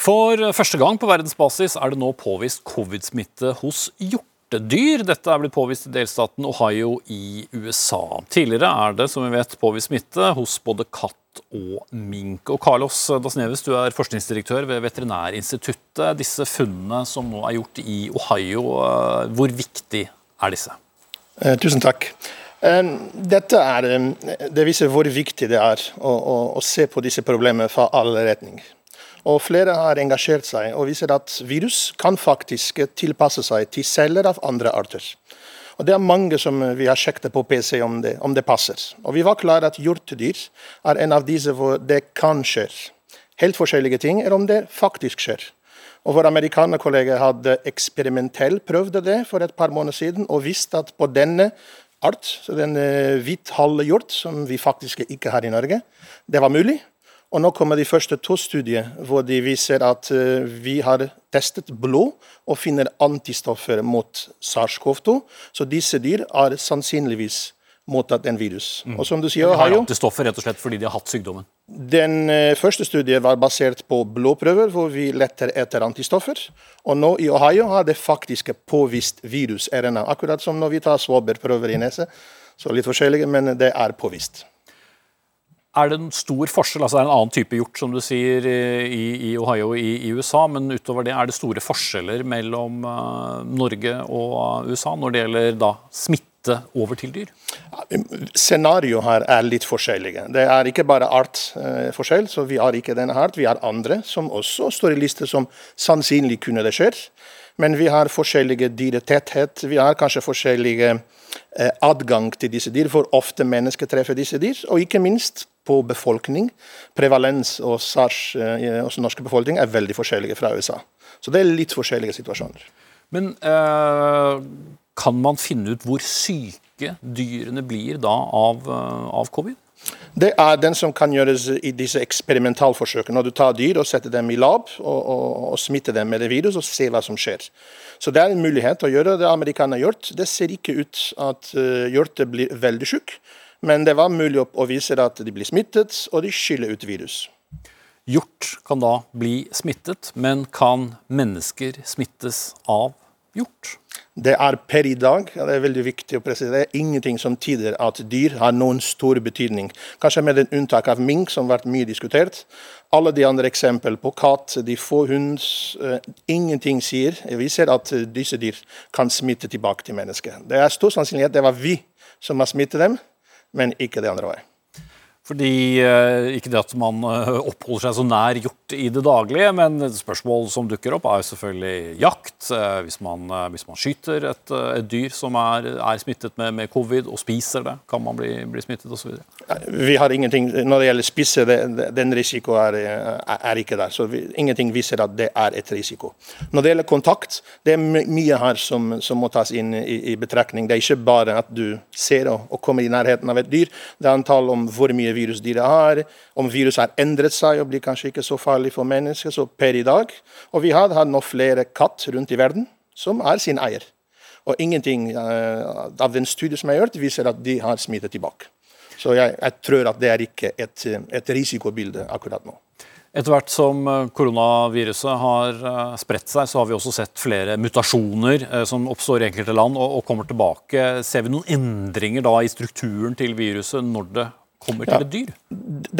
Speaker 2: For første gang på verdensbasis er det nå påvist covid-smitte hos hjortedyr. Dette er blitt påvist i delstaten Ohio i USA. Tidligere er det som vi vet, påvist smitte hos både katt og mink. Og Carlos Dasneves, du er forskningsdirektør ved Veterinærinstituttet. Disse funnene som nå er gjort i Ohio, eh, hvor viktig er disse?
Speaker 10: Eh, tusen takk. Eh, dette er, det viser hvor viktig det er å, å, å se på disse problemene fra alle retninger. Og Flere har engasjert seg og viser at virus kan faktisk tilpasse seg til celler av andre arter. Og Det er mange som vi har sjekket på PC om det, om det passer. Og Vi var klare at hjortedyr er en av disse hvor det kan skje. Helt forskjellige ting er om det faktisk skjer. Og Vår amerikanerkollega hadde eksperimentelt prøvd det for et par måneder siden, og visste at på denne art, så denne hvit hjort, som vi faktisk ikke har i Norge, det var mulig. Og Nå kommer de første to studier hvor de viser at uh, vi har testet blod og finner antistoffer mot SARS-CoV-2. Så disse dyr har sannsynligvis mottatt en virus.
Speaker 2: Mm. Og som du sier, har antistoffer rett og slett fordi de har hatt sykdommen?
Speaker 10: Den uh, første studien var basert på blodprøver, hvor vi letter etter antistoffer. Og nå i Ohio har det faktisk påvist virus-RNA. Akkurat som når vi tar svoberprøver i nese. Så litt forskjellige, men det er påvist.
Speaker 2: Er det en stor forskjell, altså det er en annen type hjort som du sier i, i Ohio i, i, USA, men utover det er det store forskjeller mellom uh, Norge og USA når det gjelder da smitte over til dyr?
Speaker 10: Scenarioet her er litt forskjellige. Det er ikke bare artforskjell, forskjell, så vi har ikke denne art. Vi har andre som også står i liste som sannsynlig kunne det skje. Men vi har forskjellige dyretetthet. Vi har kanskje forskjellige uh, adgang til disse dyr, for ofte mennesker treffer disse dyr. Og ikke minst på befolkning. Prevalens og SARS eh, hos norske befolkning er veldig forskjellige fra USA. Så det er litt forskjellige situasjoner.
Speaker 2: Men eh, kan man finne ut hvor syke dyrene blir da av, eh, av covid?
Speaker 10: Det er den som kan gjøres i disse eksperimentalforsøkene. Når du tar dyr og setter dem i lab og, og, og smitter dem med det virus og ser hva som skjer. Så det er en mulighet å gjøre det amerikanerne har gjort. Det ser ikke ut at hjortet blir veldig syke. Men det var mulig å vise at de blir smittet, og de skyller ut virus.
Speaker 2: Hjort kan da bli smittet, men kan mennesker smittes av hjort?
Speaker 10: Det er per i dag det er veldig viktig å presisere, det er ingenting som tyder at dyr har noen stor betydning. Kanskje med den unntak av mink, som har vært mye diskutert. Alle de andre eksempel på katt, de få hund, uh, ingenting sier Vi ser at disse dyr kan smitte tilbake til mennesker. Det er stor sannsynlighet det var vi som har smittet dem, men ikke det andre veien.
Speaker 2: Fordi, eh, Ikke det at man eh, oppholder seg så nær hjort i det daglige, men spørsmål som dukker opp, er selvfølgelig jakt. Eh, hvis man, hvis man skyter et, et, dyr som er, er smittet med, med, covid og spiser det, kan man bli, bli smittet osv.?
Speaker 10: Vi har ingenting, Når det gjelder spisse, den risikoen er, er, ikke der. så vi, Ingenting viser at det er et risiko. Når det gjelder kontakt, det er mye her som, som må tas inn i, i, betraktning. Det er ikke bare at du ser og, og kommer i nærheten av et dyr. Det er antall om hvor mye virusdyret har, om viruset har endret seg og blir kanskje ikke så farlig for mennesker så per i dag. Og vi har har nå flere katt rundt i verden som er sin eier. Og ingenting uh, av den studien som er gjort, viser at de har smittet tilbake. Så jeg, jeg tror at det er ikke et, et risikobilde akkurat nå.
Speaker 2: Etter hvert som eh, koronaviruset har eh, spredt seg, så har vi også sett flere mutasjoner som oppstår i enkelte land og, kommer tilbake. Ser vi noen endringer da i strukturen til viruset når det kommer til et dyr?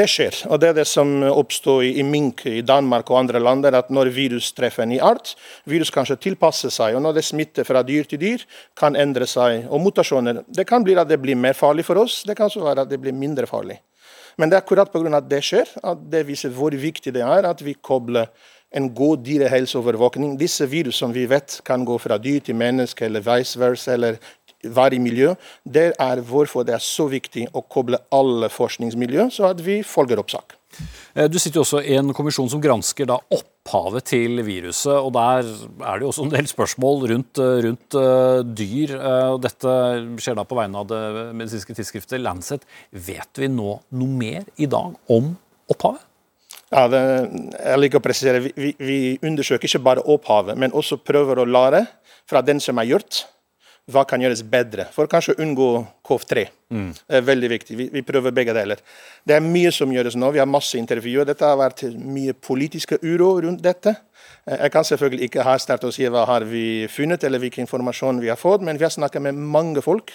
Speaker 10: Det skjer. og Det er det som oppstår i, mink i Danmark og andre land. at Når virus treffer en ny art, virus kanskje tilpasser seg. og Når det smitter fra dyr til dyr, kan endre seg. Og mutasjoner det kan bli at det blir mer farlig for oss, det kan også være at det blir mindre farlig. Men det er akkurat pga. at det skjer, at det viser hvor viktig det er at vi kobler en god dyrehelseovervåkning. Disse virus som vi vet kan gå fra dyr til menneske, eller vice versa, eller være i miljø. Det er hvorfor det er så viktig å koble alle forskningsmiljø, så at vi følger opp sak.
Speaker 2: Eh, du sitter jo også i en kommisjon som gransker da opphavet til viruset. og Der er det jo også en del spørsmål rundt, eh, rundt uh, dyr. og dette skjer da på vegne av det medisinske tidsskriftet Lancet. Vet vi nå noe mer i dag om opphavet?
Speaker 10: Ja, det, jeg liker å presisere, vi, vi, undersøker ikke bare opphavet, men også prøver å lære fra den som er gjort. Hva kan gjøres bedre for kanskje å unngå KOV3. Mm. Det er veldig viktig. Vi, vi, prøver begge deler. Det er mye som gjøres nå. Vi har masse intervjuer. Dette har vært mye politiske uro rundt dette. Eh, jeg kan selvfølgelig ikke ha sterkt å si hva har vi funnet, eller hvilken informasjon vi har fått, men vi har snakket med mange folk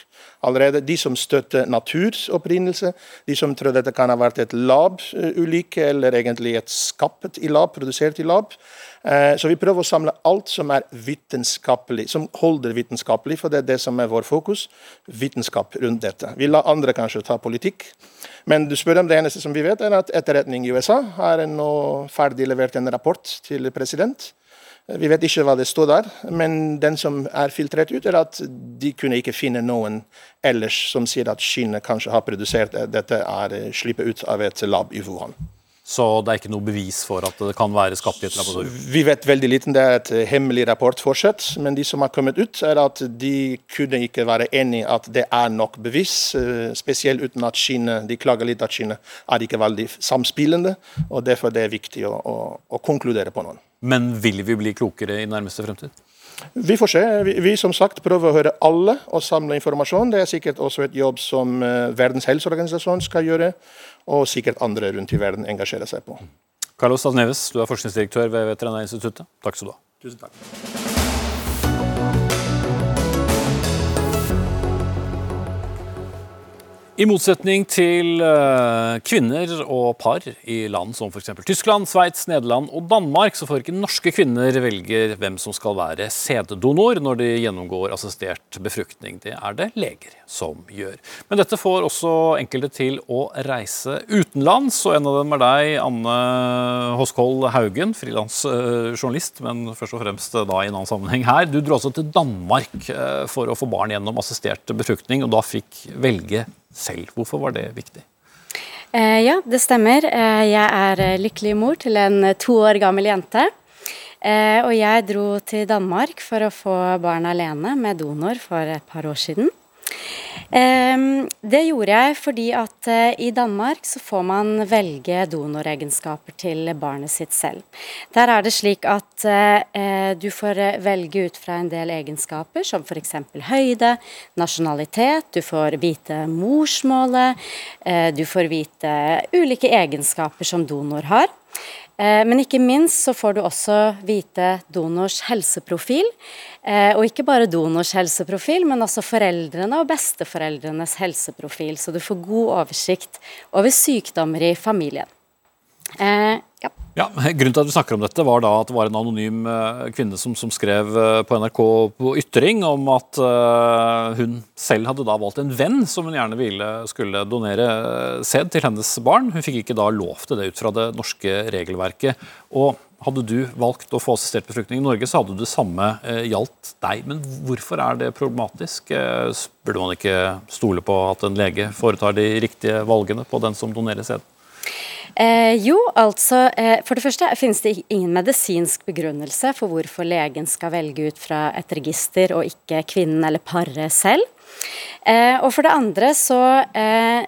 Speaker 10: allerede. De som støtter naturs opprinnelse, de som tror dette kan ha vært et lab-ulykke, eller egentlig et skapt i lab, produsert i lab. Eh, så vi prøver å samle alt som er vitenskapelig, som holder vitenskapelig, for det er det som er vår fokus. Vitenskap rundt dette. Vi lar andre kanskje ta politikk. Men du spør om det eneste som vi vet, er at etterretning i USA har nå ferdig levert en rapport til president. Vi vet ikke hva det står der, men den som er filtrert ut, er at de kunne ikke finne noen ellers som sier at Kina kanskje har produsert dette, er sluppet ut av et lab i Wuhan.
Speaker 2: Så det er ikke noe bevis for at det kan være skapt i et laboratorium?
Speaker 10: Vi vet veldig liten. Det er et hemmelig rapport fortsatt. Men de som har kommet ut, er at de kunne ikke være enig i at det er nok bevis. Eh, spesielt uten at Kina, de klager litt at Kina er ikke veldig samspillende. og Derfor er det viktig å, å, å konkludere på noen.
Speaker 2: Men vil vi bli klokere i nærmeste fremtid?
Speaker 10: Vi får se. Vi, vi, som sagt prøver å høre alle og samle informasjon. Det er sikkert også et jobb som uh, Verdens helseorganisasjon skal gjøre og sikkert andre rundt i verden engasjerer seg på.
Speaker 2: Carlos Alneves, du er forskningsdirektør ved Veterinærinstituttet. Takk skal du ha.
Speaker 10: Tusen takk.
Speaker 2: I motsetning til uh, kvinner og par i land som f.eks. Tyskland, Sveits, Nederland og Danmark, så får ikke norske kvinner velge hvem som skal være sæddonor når de gjennomgår assistert befruktning. Det er det leger som gjør. Men dette får også enkelte til å reise utenlands, og en av dem er deg, Anne Hoskold Haugen, frilansjournalist, men først og fremst da i en annen sammenheng her. Du dro altså til Danmark uh, for å få barn gjennom assistert befruktning, og da fikk velge selv. Hvorfor var det viktig?
Speaker 11: Eh, ja, det stemmer. Eh, jeg er eh, lykkelig mor til en to år gammel jente. Og jeg dro til Danmark for å få barn alene med donor for et par år siden. Ehm, det gjorde jeg fordi at eh, i Danmark så får man velge donoregenskaper til barnet sitt selv. Der er det slik at eh, du får velge ut fra en del egenskaper, som f.eks. høyde, nasjonalitet, du får vite morsmålet, eh, du får vite ulike egenskaper som donor har. Eh, men ikke minst så får du også vite donors helseprofil. Eh, og ikke bare donors helseprofil, men også foreldrene og besteforeldrenes helseprofil. Så du får god oversikt over sykdommer i familien.
Speaker 2: Eh, ja. ja. Grunnen til at vi snakker om dette, var da at det var en anonym uh, kvinne som, som, skrev uh, på NRK på Ytring om at uh, hun selv hadde da valgt en venn som hun gjerne ville skulle donere sæd til hennes barn. Hun fikk ikke da lov til det ut fra det norske regelverket. Og hadde du valgt å få assistert befruktning i Norge, så hadde det samme gjaldt deg. Men hvorfor er det problematisk? Burde man ikke stole på at en lege foretar de riktige valgene på den som donerer sæd?
Speaker 11: Eh, jo, altså eh, For det første finnes det ingen medisinsk begrunnelse for hvorfor legen skal velge ut fra et register og ikke kvinnen eller paret selv. Eh, og for det andre så eh,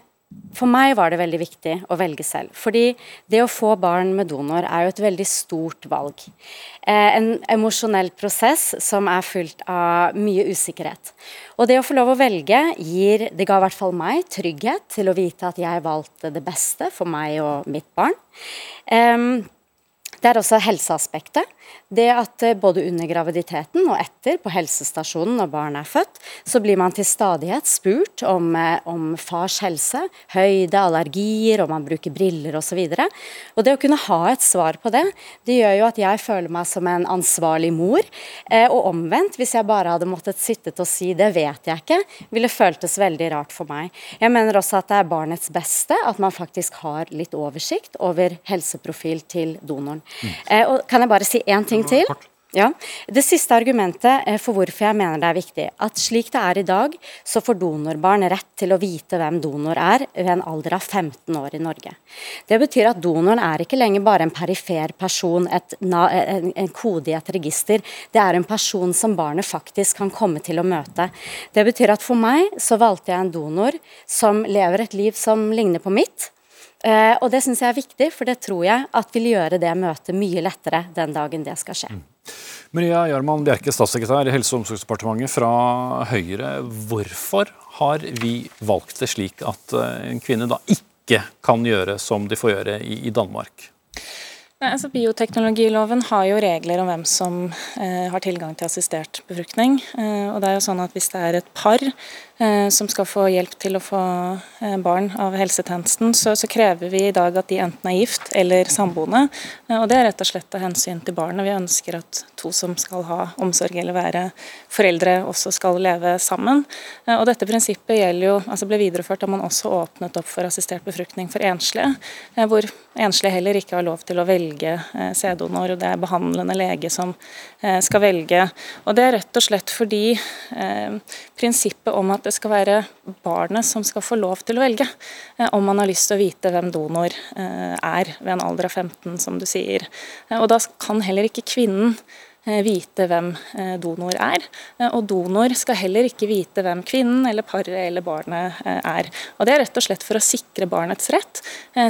Speaker 11: for meg var det veldig viktig å velge selv. Fordi det å få barn med donor er jo et veldig stort valg. Eh, en emosjonell prosess som er fullt av mye usikkerhet. Og det å få lov å velge gir Det ga i hvert fall meg trygghet til å vite at jeg valgte det beste for meg og mitt barn. Um, Det er også helseaspektet. Det at eh, både under graviditeten og etter, på helsestasjonen når barnet er født, så blir man til stadighet spurt om, eh, om fars helse, høyde, allergier, om man bruker briller osv. Og, så og det å kunne ha et svar på det, det gjør jo at jeg føler meg som en ansvarlig mor. Eh, og omvendt, hvis jeg bare hadde måttet sittet og si det vet jeg ikke, ville føltes veldig rart for meg. Jeg mener også at det er barnets beste at man faktisk har litt oversikt over helseprofil til donoren. Mm. og kan jeg bare si én ting til? Ja. Det siste argumentet eh, for hvorfor jeg mener det er viktig, at slik det er i dag, så får donorbarn rett til å vite hvem donor er ved en alder av 15 år i Norge. Det betyr at donoren er ikke lenger bare en perifer person, et, en, en kode i et register. Det er en person som barnet faktisk kan komme til å møte. Det betyr at for meg så valgte jeg en donor som lever et liv som ligner på mitt Eh, og Det syns jeg er viktig, for det tror jeg at vil gjøre det møtet mye lettere den dagen det skal skje. Mm.
Speaker 2: Maria Jarmann Bjerke, statssekretær i Helse- og omsorgsdepartementet fra Høyre. Hvorfor har vi valgt det slik at eh, en kvinne da ikke kan gjøre som de får gjøre i, i Danmark?
Speaker 12: Nei, altså Bioteknologiloven har jo regler om hvem som eh, har tilgang til assistert befruktning. Eh, og det er jo sånn at Hvis det er et par som skal få hjelp til å få eh, barn av helsetjenesten, så, så, krever vi i dag at de enten er gift eller samboende. Eh, og Det er rett og slett av hensyn til barnet. Vi ønsker at to som skal ha omsorg eller være foreldre, også skal leve sammen. Eh, og Dette prinsippet gjelder jo, altså ble videreført da man også åpnet opp for assistert befruktning for enslige, hvor enslige heller ikke har lov til å velge eh, sæddonor, og det er behandlende lege som eh, skal velge. Og Det er rett og slett fordi eh, prinsippet om at det skal være barnet som skal få lov til å velge, om man har lyst til å vite hvem donor er ved en alder av 15, som du sier. Og Da kan heller ikke kvinnen Eh, vite hvem eh, donor er. Eh, og donor skal heller ikke vite hvem kvinnen eller paret eller barnet er. Og Det er rett og slett for å sikre barnets rett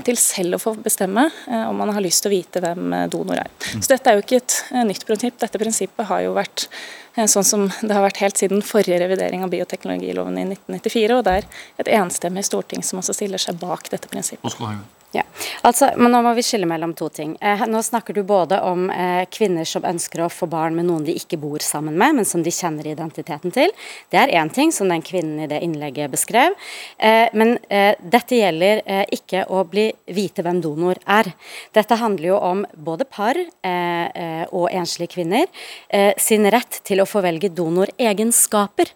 Speaker 12: til selv å få bestemme om man har lyst til å vite hvem donor er. Så Dette er jo ikke et nytt prinsipp. Dette prinsippet har jo vært sånn som det har vært helt siden forrige revidering av bioteknologiloven i 1994. Og det er et enstemmig storting som også stiller seg bak dette prinsippet.
Speaker 11: Ja, altså, men Nå må vi skille mellom to ting. Eh, nå snakker du både om eh, kvinner som ønsker å få barn med noen de ikke bor sammen med, men som de kjenner identiteten til. Det er én ting, som den kvinnen i det innlegget beskrev. Eh, men eh, dette gjelder eh, ikke å bli vite hvem donor er. Dette handler jo om både par eh, og enslige kvinner sin rett til å få velge donoregenskaper.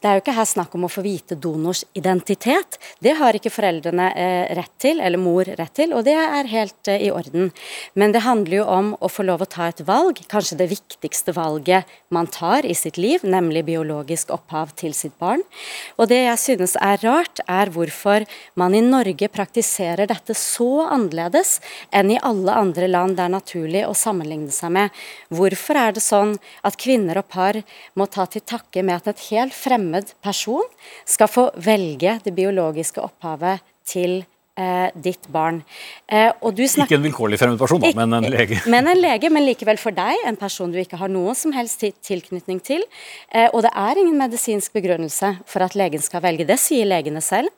Speaker 11: Det er jo ikke her snakk om å få vite donors identitet. Det har ikke foreldrene rett til, eller mor rett til, og det er helt uh, i orden. Men det handler jo om å få lov å ta et valg, kanskje det viktigste valget man tar i sitt liv, nemlig biologisk opphav til sitt barn. Og det jeg synes er rart, er hvorfor man i Norge praktiserer dette så annerledes enn i alle andre land det er naturlig å sammenligne seg med. Hvorfor er det sånn at kvinner og par må ta til takke med at et helt fremmed person skal få velge det biologiske opphavet til eh, ditt barn.
Speaker 2: Eh, ikke en vilkårlig fremmed person, da, men en lege.
Speaker 11: Men en lege, men likevel for deg, en person du ikke har noen som helst tilknytning til. Eh, og det er ingen medisinsk begrunnelse for at legen skal velge. Det sier legene selv.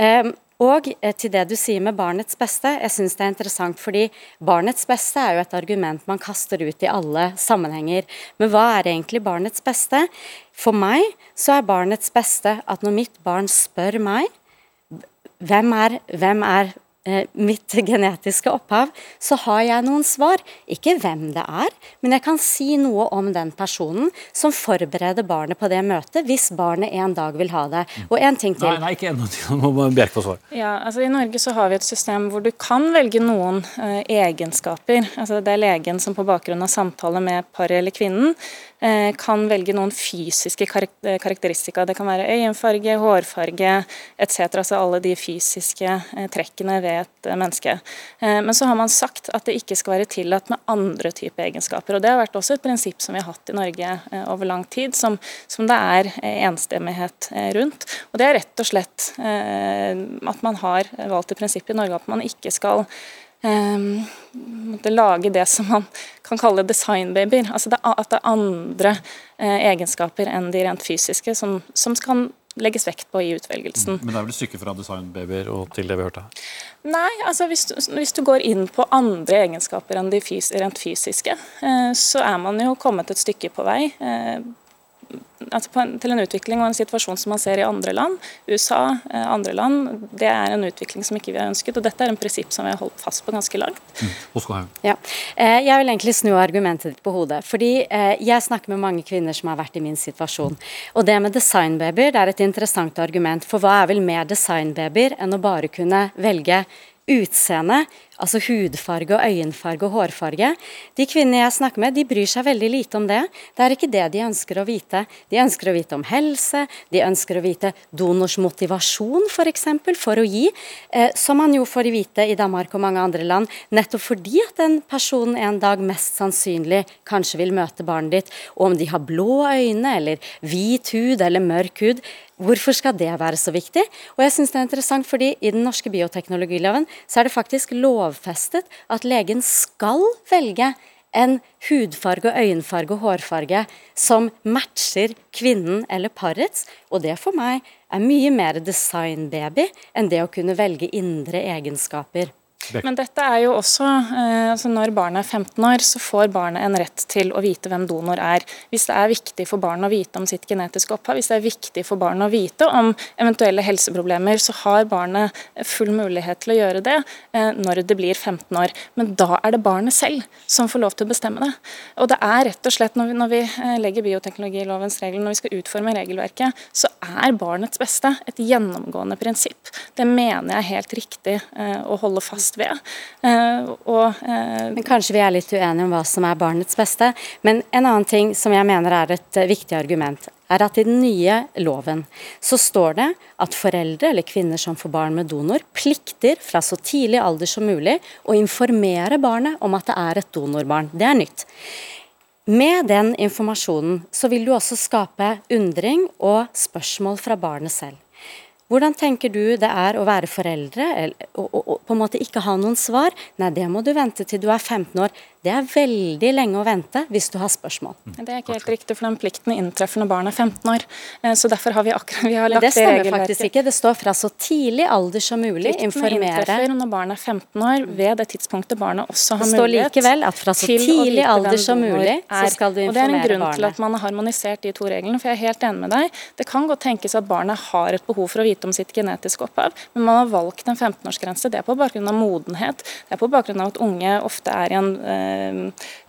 Speaker 11: Eh, og eh, til det du sier med barnets beste, jeg syns det er interessant fordi barnets beste er jo et argument man kaster ut i alle sammenhenger. Men hva er egentlig barnets beste? For meg så er barnets beste at når mitt barn spør meg hvem er, hvem er eh, mitt genetiske opphav, så har jeg noen svar. Ikke hvem det er, men jeg kan si noe om den personen som forbereder barnet på det møtet, hvis barnet en dag vil ha det. Og en ting til.
Speaker 2: Nei, nei ikke ennå. Nå må Bjerk få svar.
Speaker 12: Ja, altså I Norge så har vi et system hvor du kan velge noen eh, egenskaper. Altså Det er legen som på bakgrunn av samtale med paret eller kvinnen kan velge noen fysiske eh, karakteristika. Det kan være øyenfarge, hårfarge etc. Altså alle de fysiske eh, trekkene ved et menneske. Men så har man sagt at det ikke skal være tillatt med andre typer egenskaper. og Det har vært også et prinsipp som vi har hatt i Norge over lang tid, som, som det er enstemmighet rundt. Og Det er rett og slett at man har valgt et prinsipp i Norge at man ikke skal um, lage det som man kan kalle designbabyer. Altså det, at det er andre eh, egenskaper enn de rent fysiske som, som kan legges vekt på i utvelgelsen.
Speaker 2: Men det er vel et stykke fra designbabyer og til det vi hørte her?
Speaker 12: Nei, altså hvis du, hvis du går inn på andre egenskaper enn de fys rent fysiske, eh, så er man jo kommet et stykke på vei. Eh, altså en, til en utvikling og en situasjon som man ser i andre land. USA, eh, andre land. Det er en utvikling som ikke vi har ønsket. og Dette er en prinsipp som vi har holdt fast på ganske langt.
Speaker 2: Mm.
Speaker 11: Ja. Eh, jeg vil egentlig snu argumentet ditt på hodet. fordi eh, Jeg snakker med mange kvinner som har vært i min situasjon. Og det med designbabyer det er et interessant argument. For hva er vel mer designbabyer enn å bare kunne velge utseende, altså hudfarge og øyenfarge og hårfarge. De kvinnene jeg snakker med, de bryr seg veldig lite om det. Det er ikke det de ønsker å vite. De ønsker å vite om helse, de ønsker å vite donors motivasjon f.eks. For, eksempel, for å gi, eh, som man jo får vite i Danmark og mange andre land, nettopp fordi at den personen en dag mest sannsynlig kanskje vil møte barnet ditt, og om de har blå øyne eller hvit hud eller mørk hud, Hvorfor skal det være så viktig? Og jeg synes det er interessant fordi I den norske bioteknologiloven så er det faktisk lovfestet at legen skal velge en hudfarge, øyenfarge og hårfarge som matcher kvinnen eller parets. Og det for meg er mye mer designbaby enn det å kunne velge indre egenskaper.
Speaker 12: Men dette er jo også, eh, altså Når barnet er 15 år, så får barnet en rett til å vite hvem donor er. Hvis det er viktig for barnet å vite om sitt genetiske opphav, hvis det er viktig for barnet å vite om eventuelle helseproblemer, så har barnet full mulighet til å gjøre det eh, når det blir 15 år. Men da er det barnet selv som får lov til å bestemme det. Og det er rett og slett, når vi, når vi eh, legger bioteknologilovens regler, når vi skal utforme regelverket, så er barnets beste et gjennomgående prinsipp. Det mener jeg er helt riktig å holde fast ved.
Speaker 11: Eh, og, eh, men Kanskje vi er litt uenige om hva som er barnets beste. Men en annen ting som jeg mener er et eh, viktig argument, er at i den nye loven så står det at foreldre eller kvinner som får barn med donor, plikter fra så tidlig alder som mulig å informere barnet om at det er et donorbarn. Det er nytt. Med den informasjonen så vil du også skape undring og spørsmål fra barnet selv. Hvordan tenker du det er å være foreldre og, og, og, på en måte ikke ha noen svar? Nei, det må du vente til du er 15 år. Det er veldig lenge å vente hvis du har spørsmål.
Speaker 12: Det er ikke helt riktig, for den plikten inntreffer når barnet er 15 år. Eh, så derfor har vi akkurat vi har
Speaker 11: lagt det stemmer faktisk ikke. Det står fra så tidlig alder som mulig.
Speaker 12: Plikten informere. inntreffer når barnet er 15 år, ved det tidspunktet barnet også har mulighet
Speaker 11: Det står likevel at fra så tidlig alder som mulig, så skal du informere barnet.
Speaker 12: Og Det er en grunn barnet. til at man har harmonisert de to reglene, for jeg er helt enig med deg. Det kan godt tenkes at barnet har et behov for å vite om sitt genetiske opphav, men man har valgt en 15-årsgrense. Det er på bakgrunn av modenhet. Det er på bakgrunn av at unge ofte er i en eh,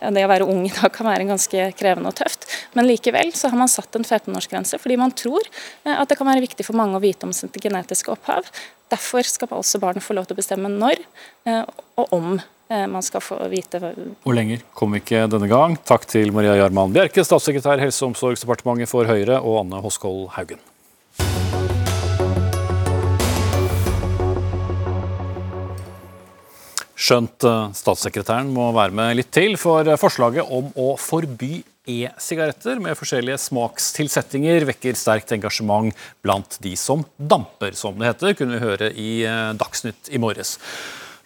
Speaker 12: ja, det å være ung i dag kan være ganske krevende og tøft. Men likevel så har man satt en 15-årsgrense fordi man tror eh, at det kan være viktig for mange å vite om sitt genetiske opphav. Derfor skal også barnet få lov til å bestemme når eh, og om eh, man skal få vite
Speaker 2: Og lenger kom ikke denne gang. Takk til Maria Jarman Bjerke, statssekretær Helse- og omsorgsdepartementet for Høyre, og Anne Hoskold Haugen. Skjønt eh, statssekretæren må være med litt til, for forslaget om å forby e-sigaretter med forskjellige smakstilsettinger vekker sterkt engasjement blant de som damper, som det heter, kunne vi høre i eh, Dagsnytt i morges.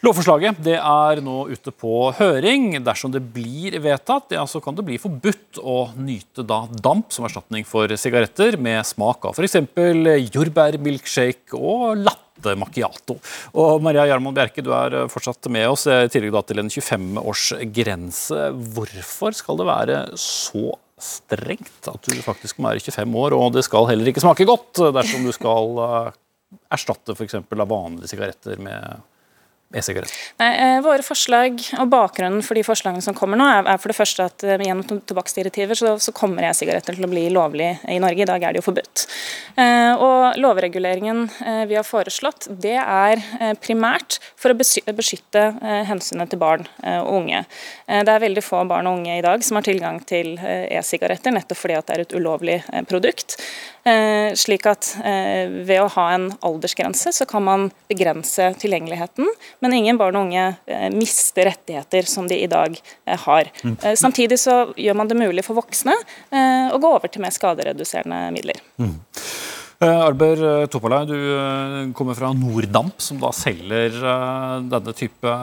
Speaker 2: Lovforslaget er nå ute på høring. Dersom det blir vedtatt, ja, så kan det bli forbudt å nyte da damp som erstatning for sigaretter, med smak av f.eks. jordbærmilkshake og latte latte macchiato. Og Maria Jarmon Bjerke, du er fortsatt med oss, i tillegg til en 25-årsgrense. Hvorfor skal det være så strengt at du faktisk må være 25 år, og det skal heller ikke smake godt dersom du skal eh, erstatte f.eks. vanlige sigaretter med e-sigarett?
Speaker 12: Eh, våre forslag og Bakgrunnen for de forslagene som kommer nå, er, for det første at eh, gjennom tobakksdirektiver så, så kommer e-sigaretter til å bli lovlig i Norge. I dag er det jo forbudt. Eh, og Lovreguleringen vi har foreslått, det er primært for å beskytte hensynet til barn og unge. Det er veldig få barn og unge i dag som har tilgang til e-sigaretter, nettopp fordi at det er et ulovlig produkt. Eh, slik at eh, ved å ha en aldersgrense, så kan man begrense tilgjengeligheten, men ingen barn og unge eh, mister rettigheter som de i dag har. Mm. Samtidig så gjør man det mulig for voksne å gå over til mer skadereduserende midler. Mm.
Speaker 2: Arber Topalai, du kommer fra Norddamp, som da selger denne type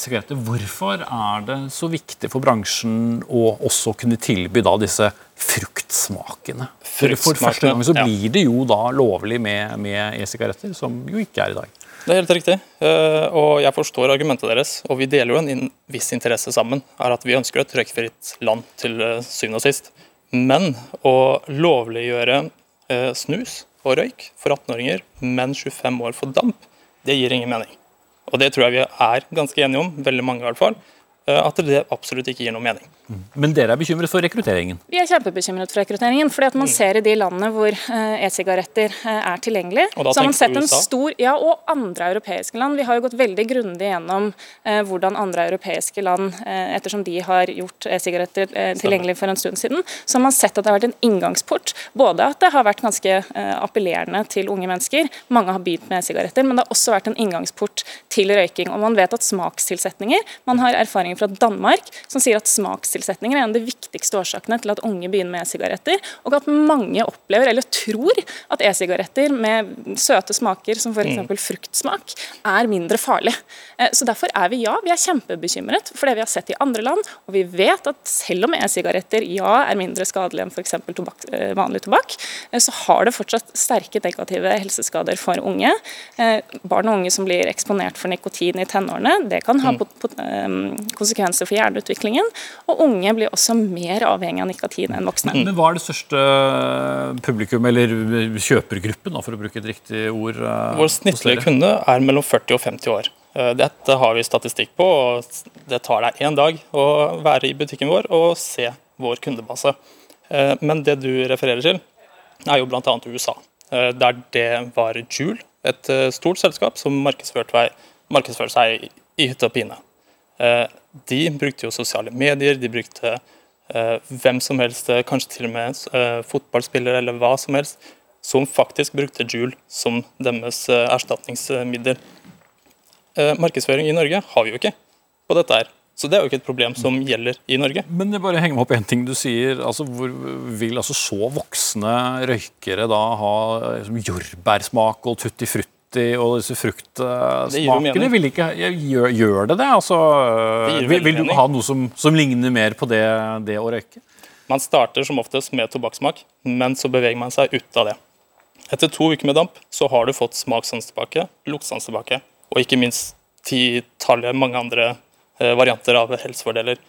Speaker 2: sigaretter. Hvorfor er det så viktig for bransjen å også kunne tilby da disse fruktsmakene. For, for første gang så blir det jo da lovlig med, e-sigaretter, som jo ikke er i dag.
Speaker 13: Det er helt riktig, eh, og jeg forstår argumentet deres. Og vi deler jo en viss interesse sammen, er at vi ønsker et røykfritt land til eh, syvende og sist. Men å lovliggjøre eh, snus og røyk for 18-åringer, men 25 år for damp, det gir ingen mening. Og det tror jeg vi er ganske enige om, veldig mange i hvert fall, at det absolutt ikke gir noe mening.
Speaker 2: Men dere er bekymret for rekrutteringen?
Speaker 12: Vi er kjempebekymret for rekrutteringen. fordi at man mm. ser i de landene hvor eh, e-sigaretter eh, er tilgjengelig, så har man sett en stor Ja, og andre europeiske land. Vi har jo gått veldig grundig gjennom eh, hvordan andre europeiske land, eh, ettersom de har gjort e-sigaretter eh, tilgjengelig for en stund siden, så har man sett at det har vært en inngangsport. Både at det har vært ganske eh, appellerende til unge mennesker, mange har begynt med e-sigaretter, men det har også vært en inngangsport til røyking. Og man vet at smakstilsetninger Man har erfaringer fra Danmark som sier at smakstilsetninger er en av de viktigste årsakene til at unge begynner med e-sigaretter, og at mange opplever eller tror at e-sigaretter med søte smaker som f.eks. Mm. fruktsmak er mindre farlig. Eh, så Derfor er vi ja, vi er kjempebekymret for det vi har sett i andre land. Og vi vet at selv om e-sigaretter ja er mindre skadelige enn f.eks. Tobak, eh, vanlig tobakk, eh, så har det fortsatt sterke negative helseskader for unge. Barn og unge som blir eksponert for nikotin i tenårene, det kan ha mm. Konsekvenser for hjerneutviklingen. Og unge blir også mer avhengig av nikotin enn voksne.
Speaker 2: Men Hva er det største publikum, eller kjøpergruppen, for å bruke et riktig ord?
Speaker 13: Eh, Vår snittlige kunde er mellom 40 og 50 år. Eh, dette har vi statistikk på, og det tar deg én dag å være i butikken vår og se vår kundebase. Eh, men det du refererer til, er jo bl.a. USA, der det var Jule, et stort selskap som markedsførte seg i hytte og pine. Eh, de brukte jo sosiale medier, de brukte eh, hvem som helst, eh, kanskje til og med fotballspillere eller hva som helst, som faktisk brukte Joule som deres erstatningsmiddel. Markedsføring i Norge har vi jo ikke på dette her. Så det er jo ikke et problem som gjelder i Norge.
Speaker 2: Men det bare henger meg opp en ting du sier. altså hvor Vil altså så voksne røykere da ha liksom, jordbærsmak og tutti frutti? Og disse fruktsmakene vil ikke gjør, gjør, det det? Altså, det vil, vil, du ha noe som, som ligner mer på det, det, å røyke?
Speaker 13: Man starter som oftest med tobakkssmak, men så beveger man seg ut av det. Etter to uker med damp så har du fått smakssans tilbake, luktsans tilbake, og ikke minst titallet mange andre eh, varianter av helsefordeler.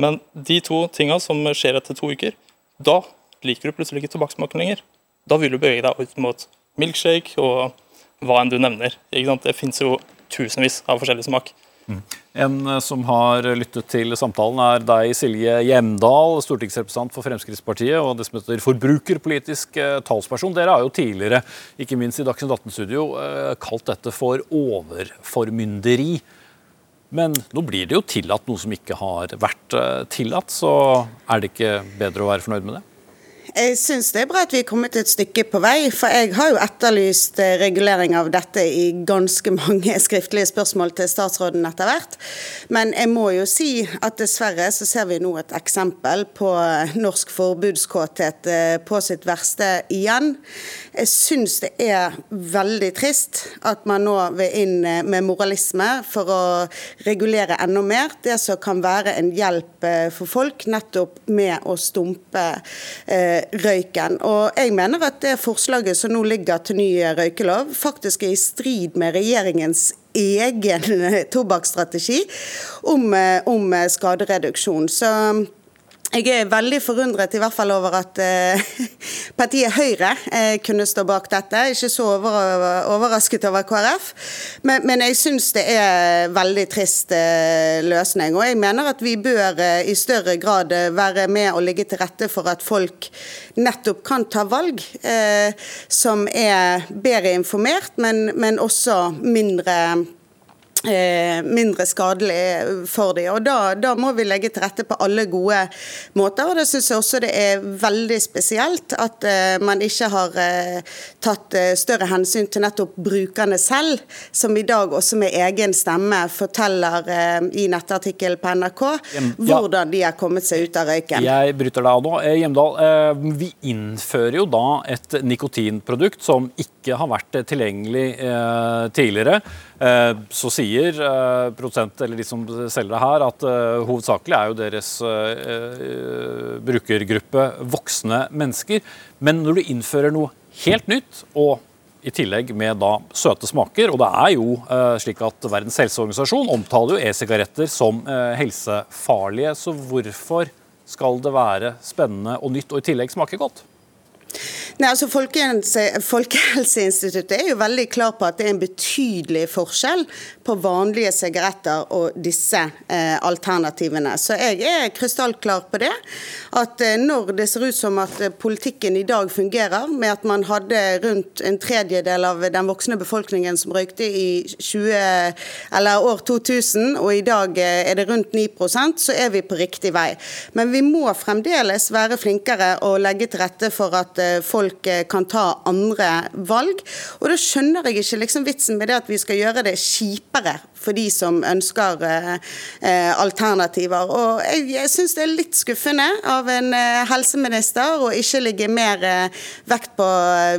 Speaker 13: Men de to tinga som skjer etter to uker, da liker du plutselig ikke tobakkssmaken lenger. Da vil du bevege deg ut mot milkshake og hva enn du nevner. Det finnes jo tusenvis av forskjellig smak.
Speaker 2: Mm. En eh, som har lyttet til samtalen, er deg, Silje Hjemdal, stortingsrepresentant for Fremskrittspartiet og det som heter forbrukerpolitisk eh, talsperson. Dere har jo tidligere, ikke minst i Dagsnytt 18-studio, eh, kalt dette for overformynderi. Men nå blir det jo tillatt noe som ikke har vært tillatt, så er det ikke bedre å være fornøyd med det?
Speaker 14: Jeg syns det er bra at vi er kommet et stykke på vei. For jeg har jo etterlyst eh, regulering av dette i ganske mange skriftlige spørsmål til statsråden etter hvert. Men jeg må jo si at dessverre så ser vi nå et eksempel på norsk forbudskåthet eh, på sitt verste igjen. Jeg syns det er veldig trist at man nå vil inn eh, med moralisme for å regulere enda mer. Det som kan være en hjelp for folk nettopp med å stumpe eh, røyken. Og jeg mener at det forslaget som nå ligger til ny røykelov, faktisk er i strid med regjeringens egen tobakksstrategi om, om skadereduksjon. Så jeg er veldig forundret i hvert fall over at eh, partiet Høyre eh, kunne stå bak dette. Ikke så over, overrasket over KrF, men, men jeg syns det er veldig trist eh, løsning. Og jeg mener at vi bør i større grad være med og ligge til rette for at folk nettopp kan ta valg som er bedre informert, men, men også mindre Eh, mindre skadelig for dem. Og da, da, må vi legge til rette på alle gode måter. og Det syns jeg også det er veldig spesielt at uh, man ikke har uh, tatt uh, større hensyn til nettopp brukerne selv, som i dag også med egen stemme forteller i nettartikkel på NRK hvordan de har kommet seg ut av røyken.
Speaker 2: Jeg bryter deg av nå. Hjemdal, vi innfører jo da et nikotinprodukt som ikke har vært tilgjengelig tidligere. Så sier eh, produsent eller de som selger det her, at eh, hovedsakelig er jo deres eh, eh, brukergruppe voksne mennesker. Men når du innfører noe helt nytt, og i tillegg med da søte smaker, og det er jo eh, slik at Verdens helseorganisasjon omtaler jo e-sigaretter som eh, helsefarlige, så hvorfor skal det være spennende og nytt og i tillegg smake godt?
Speaker 14: Nei, altså Folkehelse, Folkehelseinstituttet er jo veldig klar på at det er en betydelig forskjell på vanlige sigaretter og disse eh, alternativene. Så jeg er krystallklar på det. At eh, når det ser ut som at eh, politikken i dag fungerer, med at man hadde rundt en tredjedel av den voksne befolkningen som røykte i 20, eller år 2000, og i dag eh, er det rundt 9% så er vi på riktig vei. Men vi må fremdeles være flinkere og legge til rette for at eh, folk eh, kan ta andre valg. Og da skjønner jeg ikke liksom vitsen med det at vi skal gjøre det kjipere for de som ønsker eh, eh alternativer. Og jeg, jeg syns det er litt skuffende av en eh, helseminister å ikke ligge mer eh, vekt på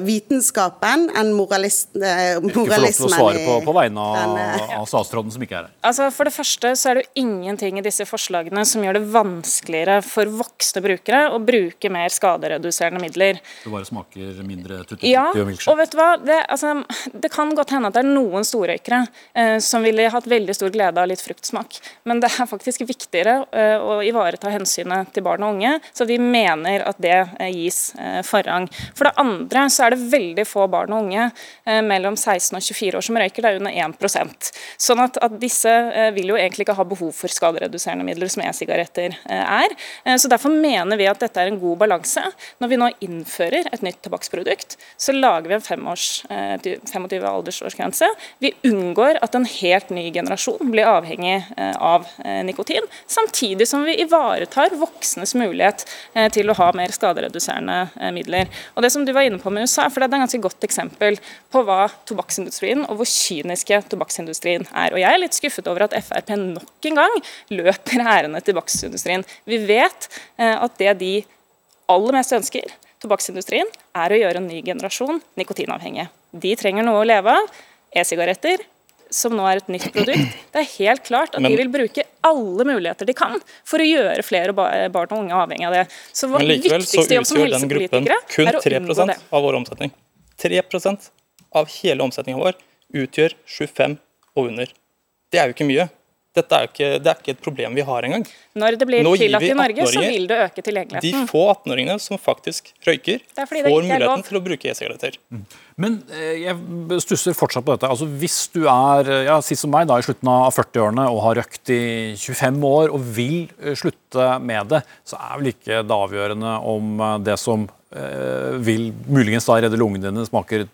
Speaker 14: vitenskapen enn moralist, moralismen.
Speaker 2: Ikke få lov til å svare på, på vegne av, av statsråden som ikke er her.
Speaker 12: Altså, For det første så er det jo ingenting i disse forslagene som gjør det vanskeligere for voksne brukere å bruke mer skadereduserende midler.
Speaker 2: Det bare smaker mindre tutti
Speaker 12: ja,
Speaker 2: og milkshake?
Speaker 12: og vet du hva? Det, altså, det kan godt hende at det er noen storrøykere eh, som ville hatt veldig stor glede av litt fruktsmak. Men det er faktisk viktigere uh, å ivareta hensynet til barn og unge, så vi mener at det uh, gis uh, forrang. For det andre så er det veldig få barn og unge mellom 16 og 24 år som røyker, det er under 1% Sånn at, at disse vil jo egentlig ikke ha behov for skadereduserende midler, som e-sigaretter er. Så Derfor mener vi at dette er en god balanse. Når vi nå innfører et nytt tobakksprodukt, så lager vi en 25 aldersårsgrense. Vi unngår at en helt ny generasjon blir avhengig eh, av eh, nikotin, samtidig som vi ivaretar voksnes mulighet eh, til å ha mer skadereduserende midler. Og det som du var inne på med USA, for det er et ganske godt eksempel på hva tobakksindustrien og hvor kyniske tobakksindustrien er. Og Jeg er litt skuffet over at Frp nok en gang løper ærende til tobakksindustrien. Vi vet at det de aller mest ønsker, tobakksindustrien, er å gjøre en ny generasjon nikotinavhengige. De trenger noe å leve av. E-sigaretter som nå er et nytt produkt. Det er helt klart at Men, de vil bruke alle muligheter de kan for å gjøre flere barn og unge avhengig av det. Så vår viktigste jobb som helsepolitikere er å unngå det.
Speaker 13: av vår omsetning. 3% av hele omsetningen vår utgjør 25 og under. Det er jo ikke mye. Dette er ikke, det er ikke et problem vi har engang.
Speaker 12: Når det blir tillatt i Norge, så vil det øke tilgjengeligheten.
Speaker 13: De få 18-åringene som faktisk røyker, får muligheten til å bruke e-sigaretter. Mm.
Speaker 2: Men eh, jeg stusser fortsatt på dette. Altså, hvis du er ja, si som meg da, i slutten av 40-årene og har røkt i 25 år og vil eh, slutte med det, så er vel ikke det avgjørende om eh, det som eh, vil muligens da redde lungene dine, smaker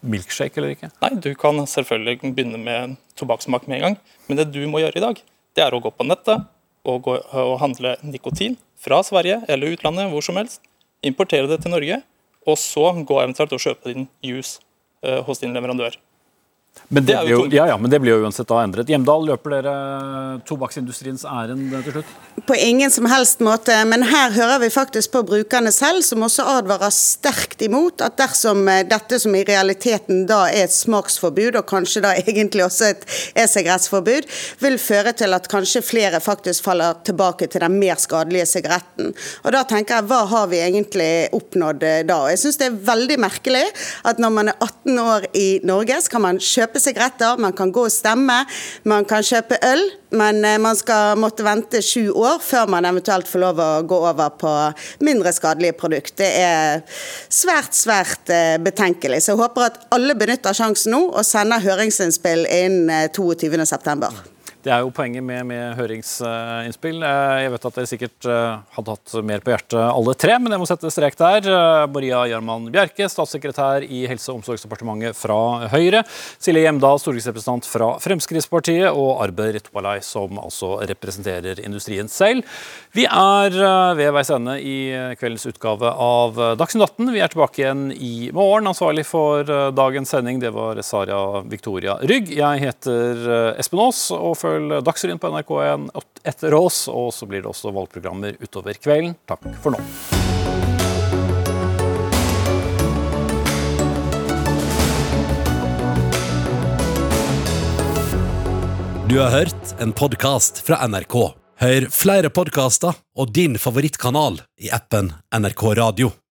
Speaker 2: milkshake eller ikke?
Speaker 13: Nei, du kan selvfølgelig begynne med tobakkssmak med en gang. Men det du må gjøre i dag, det er å gå på nettet og, gå, og handle nikotin fra Sverige eller utlandet, hvor som helst. Importere det til Norge, og så gå eventuelt og kjøpe din juice uh, hos din leverandør.
Speaker 2: Men det, jo, ja, ja, men det blir jo uansett da endret. Hjemdal, løper dere tobakksindustriens ærend til slutt?
Speaker 14: På ingen som helst måte, men her hører vi faktisk på brukerne selv, som også advarer sterkt imot at dersom eh, dette som i realiteten da er et smaksforbud, og kanskje da egentlig også et e-sigarettsforbud, vil føre til at kanskje flere faktisk faller tilbake til den mer skadelige sigaretten. Og da tenker jeg, hva har vi egentlig oppnådd eh, da? Og jeg syns det er veldig merkelig at når man er 18 år i Norge, så kan man kjøpe kjøpe sigaretter, man kan gå og stemme, man kan kjøpe øl. Men eh, man skal måtte vente sju år før man eventuelt får lov å gå over på mindre skadelige produkt. Det er svært, svært eh, betenkelig. Så jeg håper at alle benytter sjansen nå og sender høringsinnspill innen 22.9.
Speaker 2: Det er jo poenget med, med, høringsinnspill. Eh, jeg vet at dere sikkert eh, hadde hatt mer på hjertet alle tre, men jeg må sette strek der. Eh, Maria Gjerman Bjerke, statssekretær i Helse- og omsorgsdepartementet fra Høyre. Silje Hjemdal, stortingsrepresentant fra Fremskrittspartiet. Og Arbe Topalai, som altså representerer industrien selv. Vi er ved veis ende i kveldens utgave av Dagsnytt 18. Vi er tilbake igjen i morgen. Ansvarlig for dagens sending, det var Saria Victoria Rygg. Jeg heter Espen Aas. og før følg Dagsrevyen på NRK1 etter oss, og så blir det også valgprogrammer utover kvelden. Takk for nå.
Speaker 1: Du har hørt en podkast fra NRK. Hør flere podkaster og din favorittkanal i appen NRK Radio.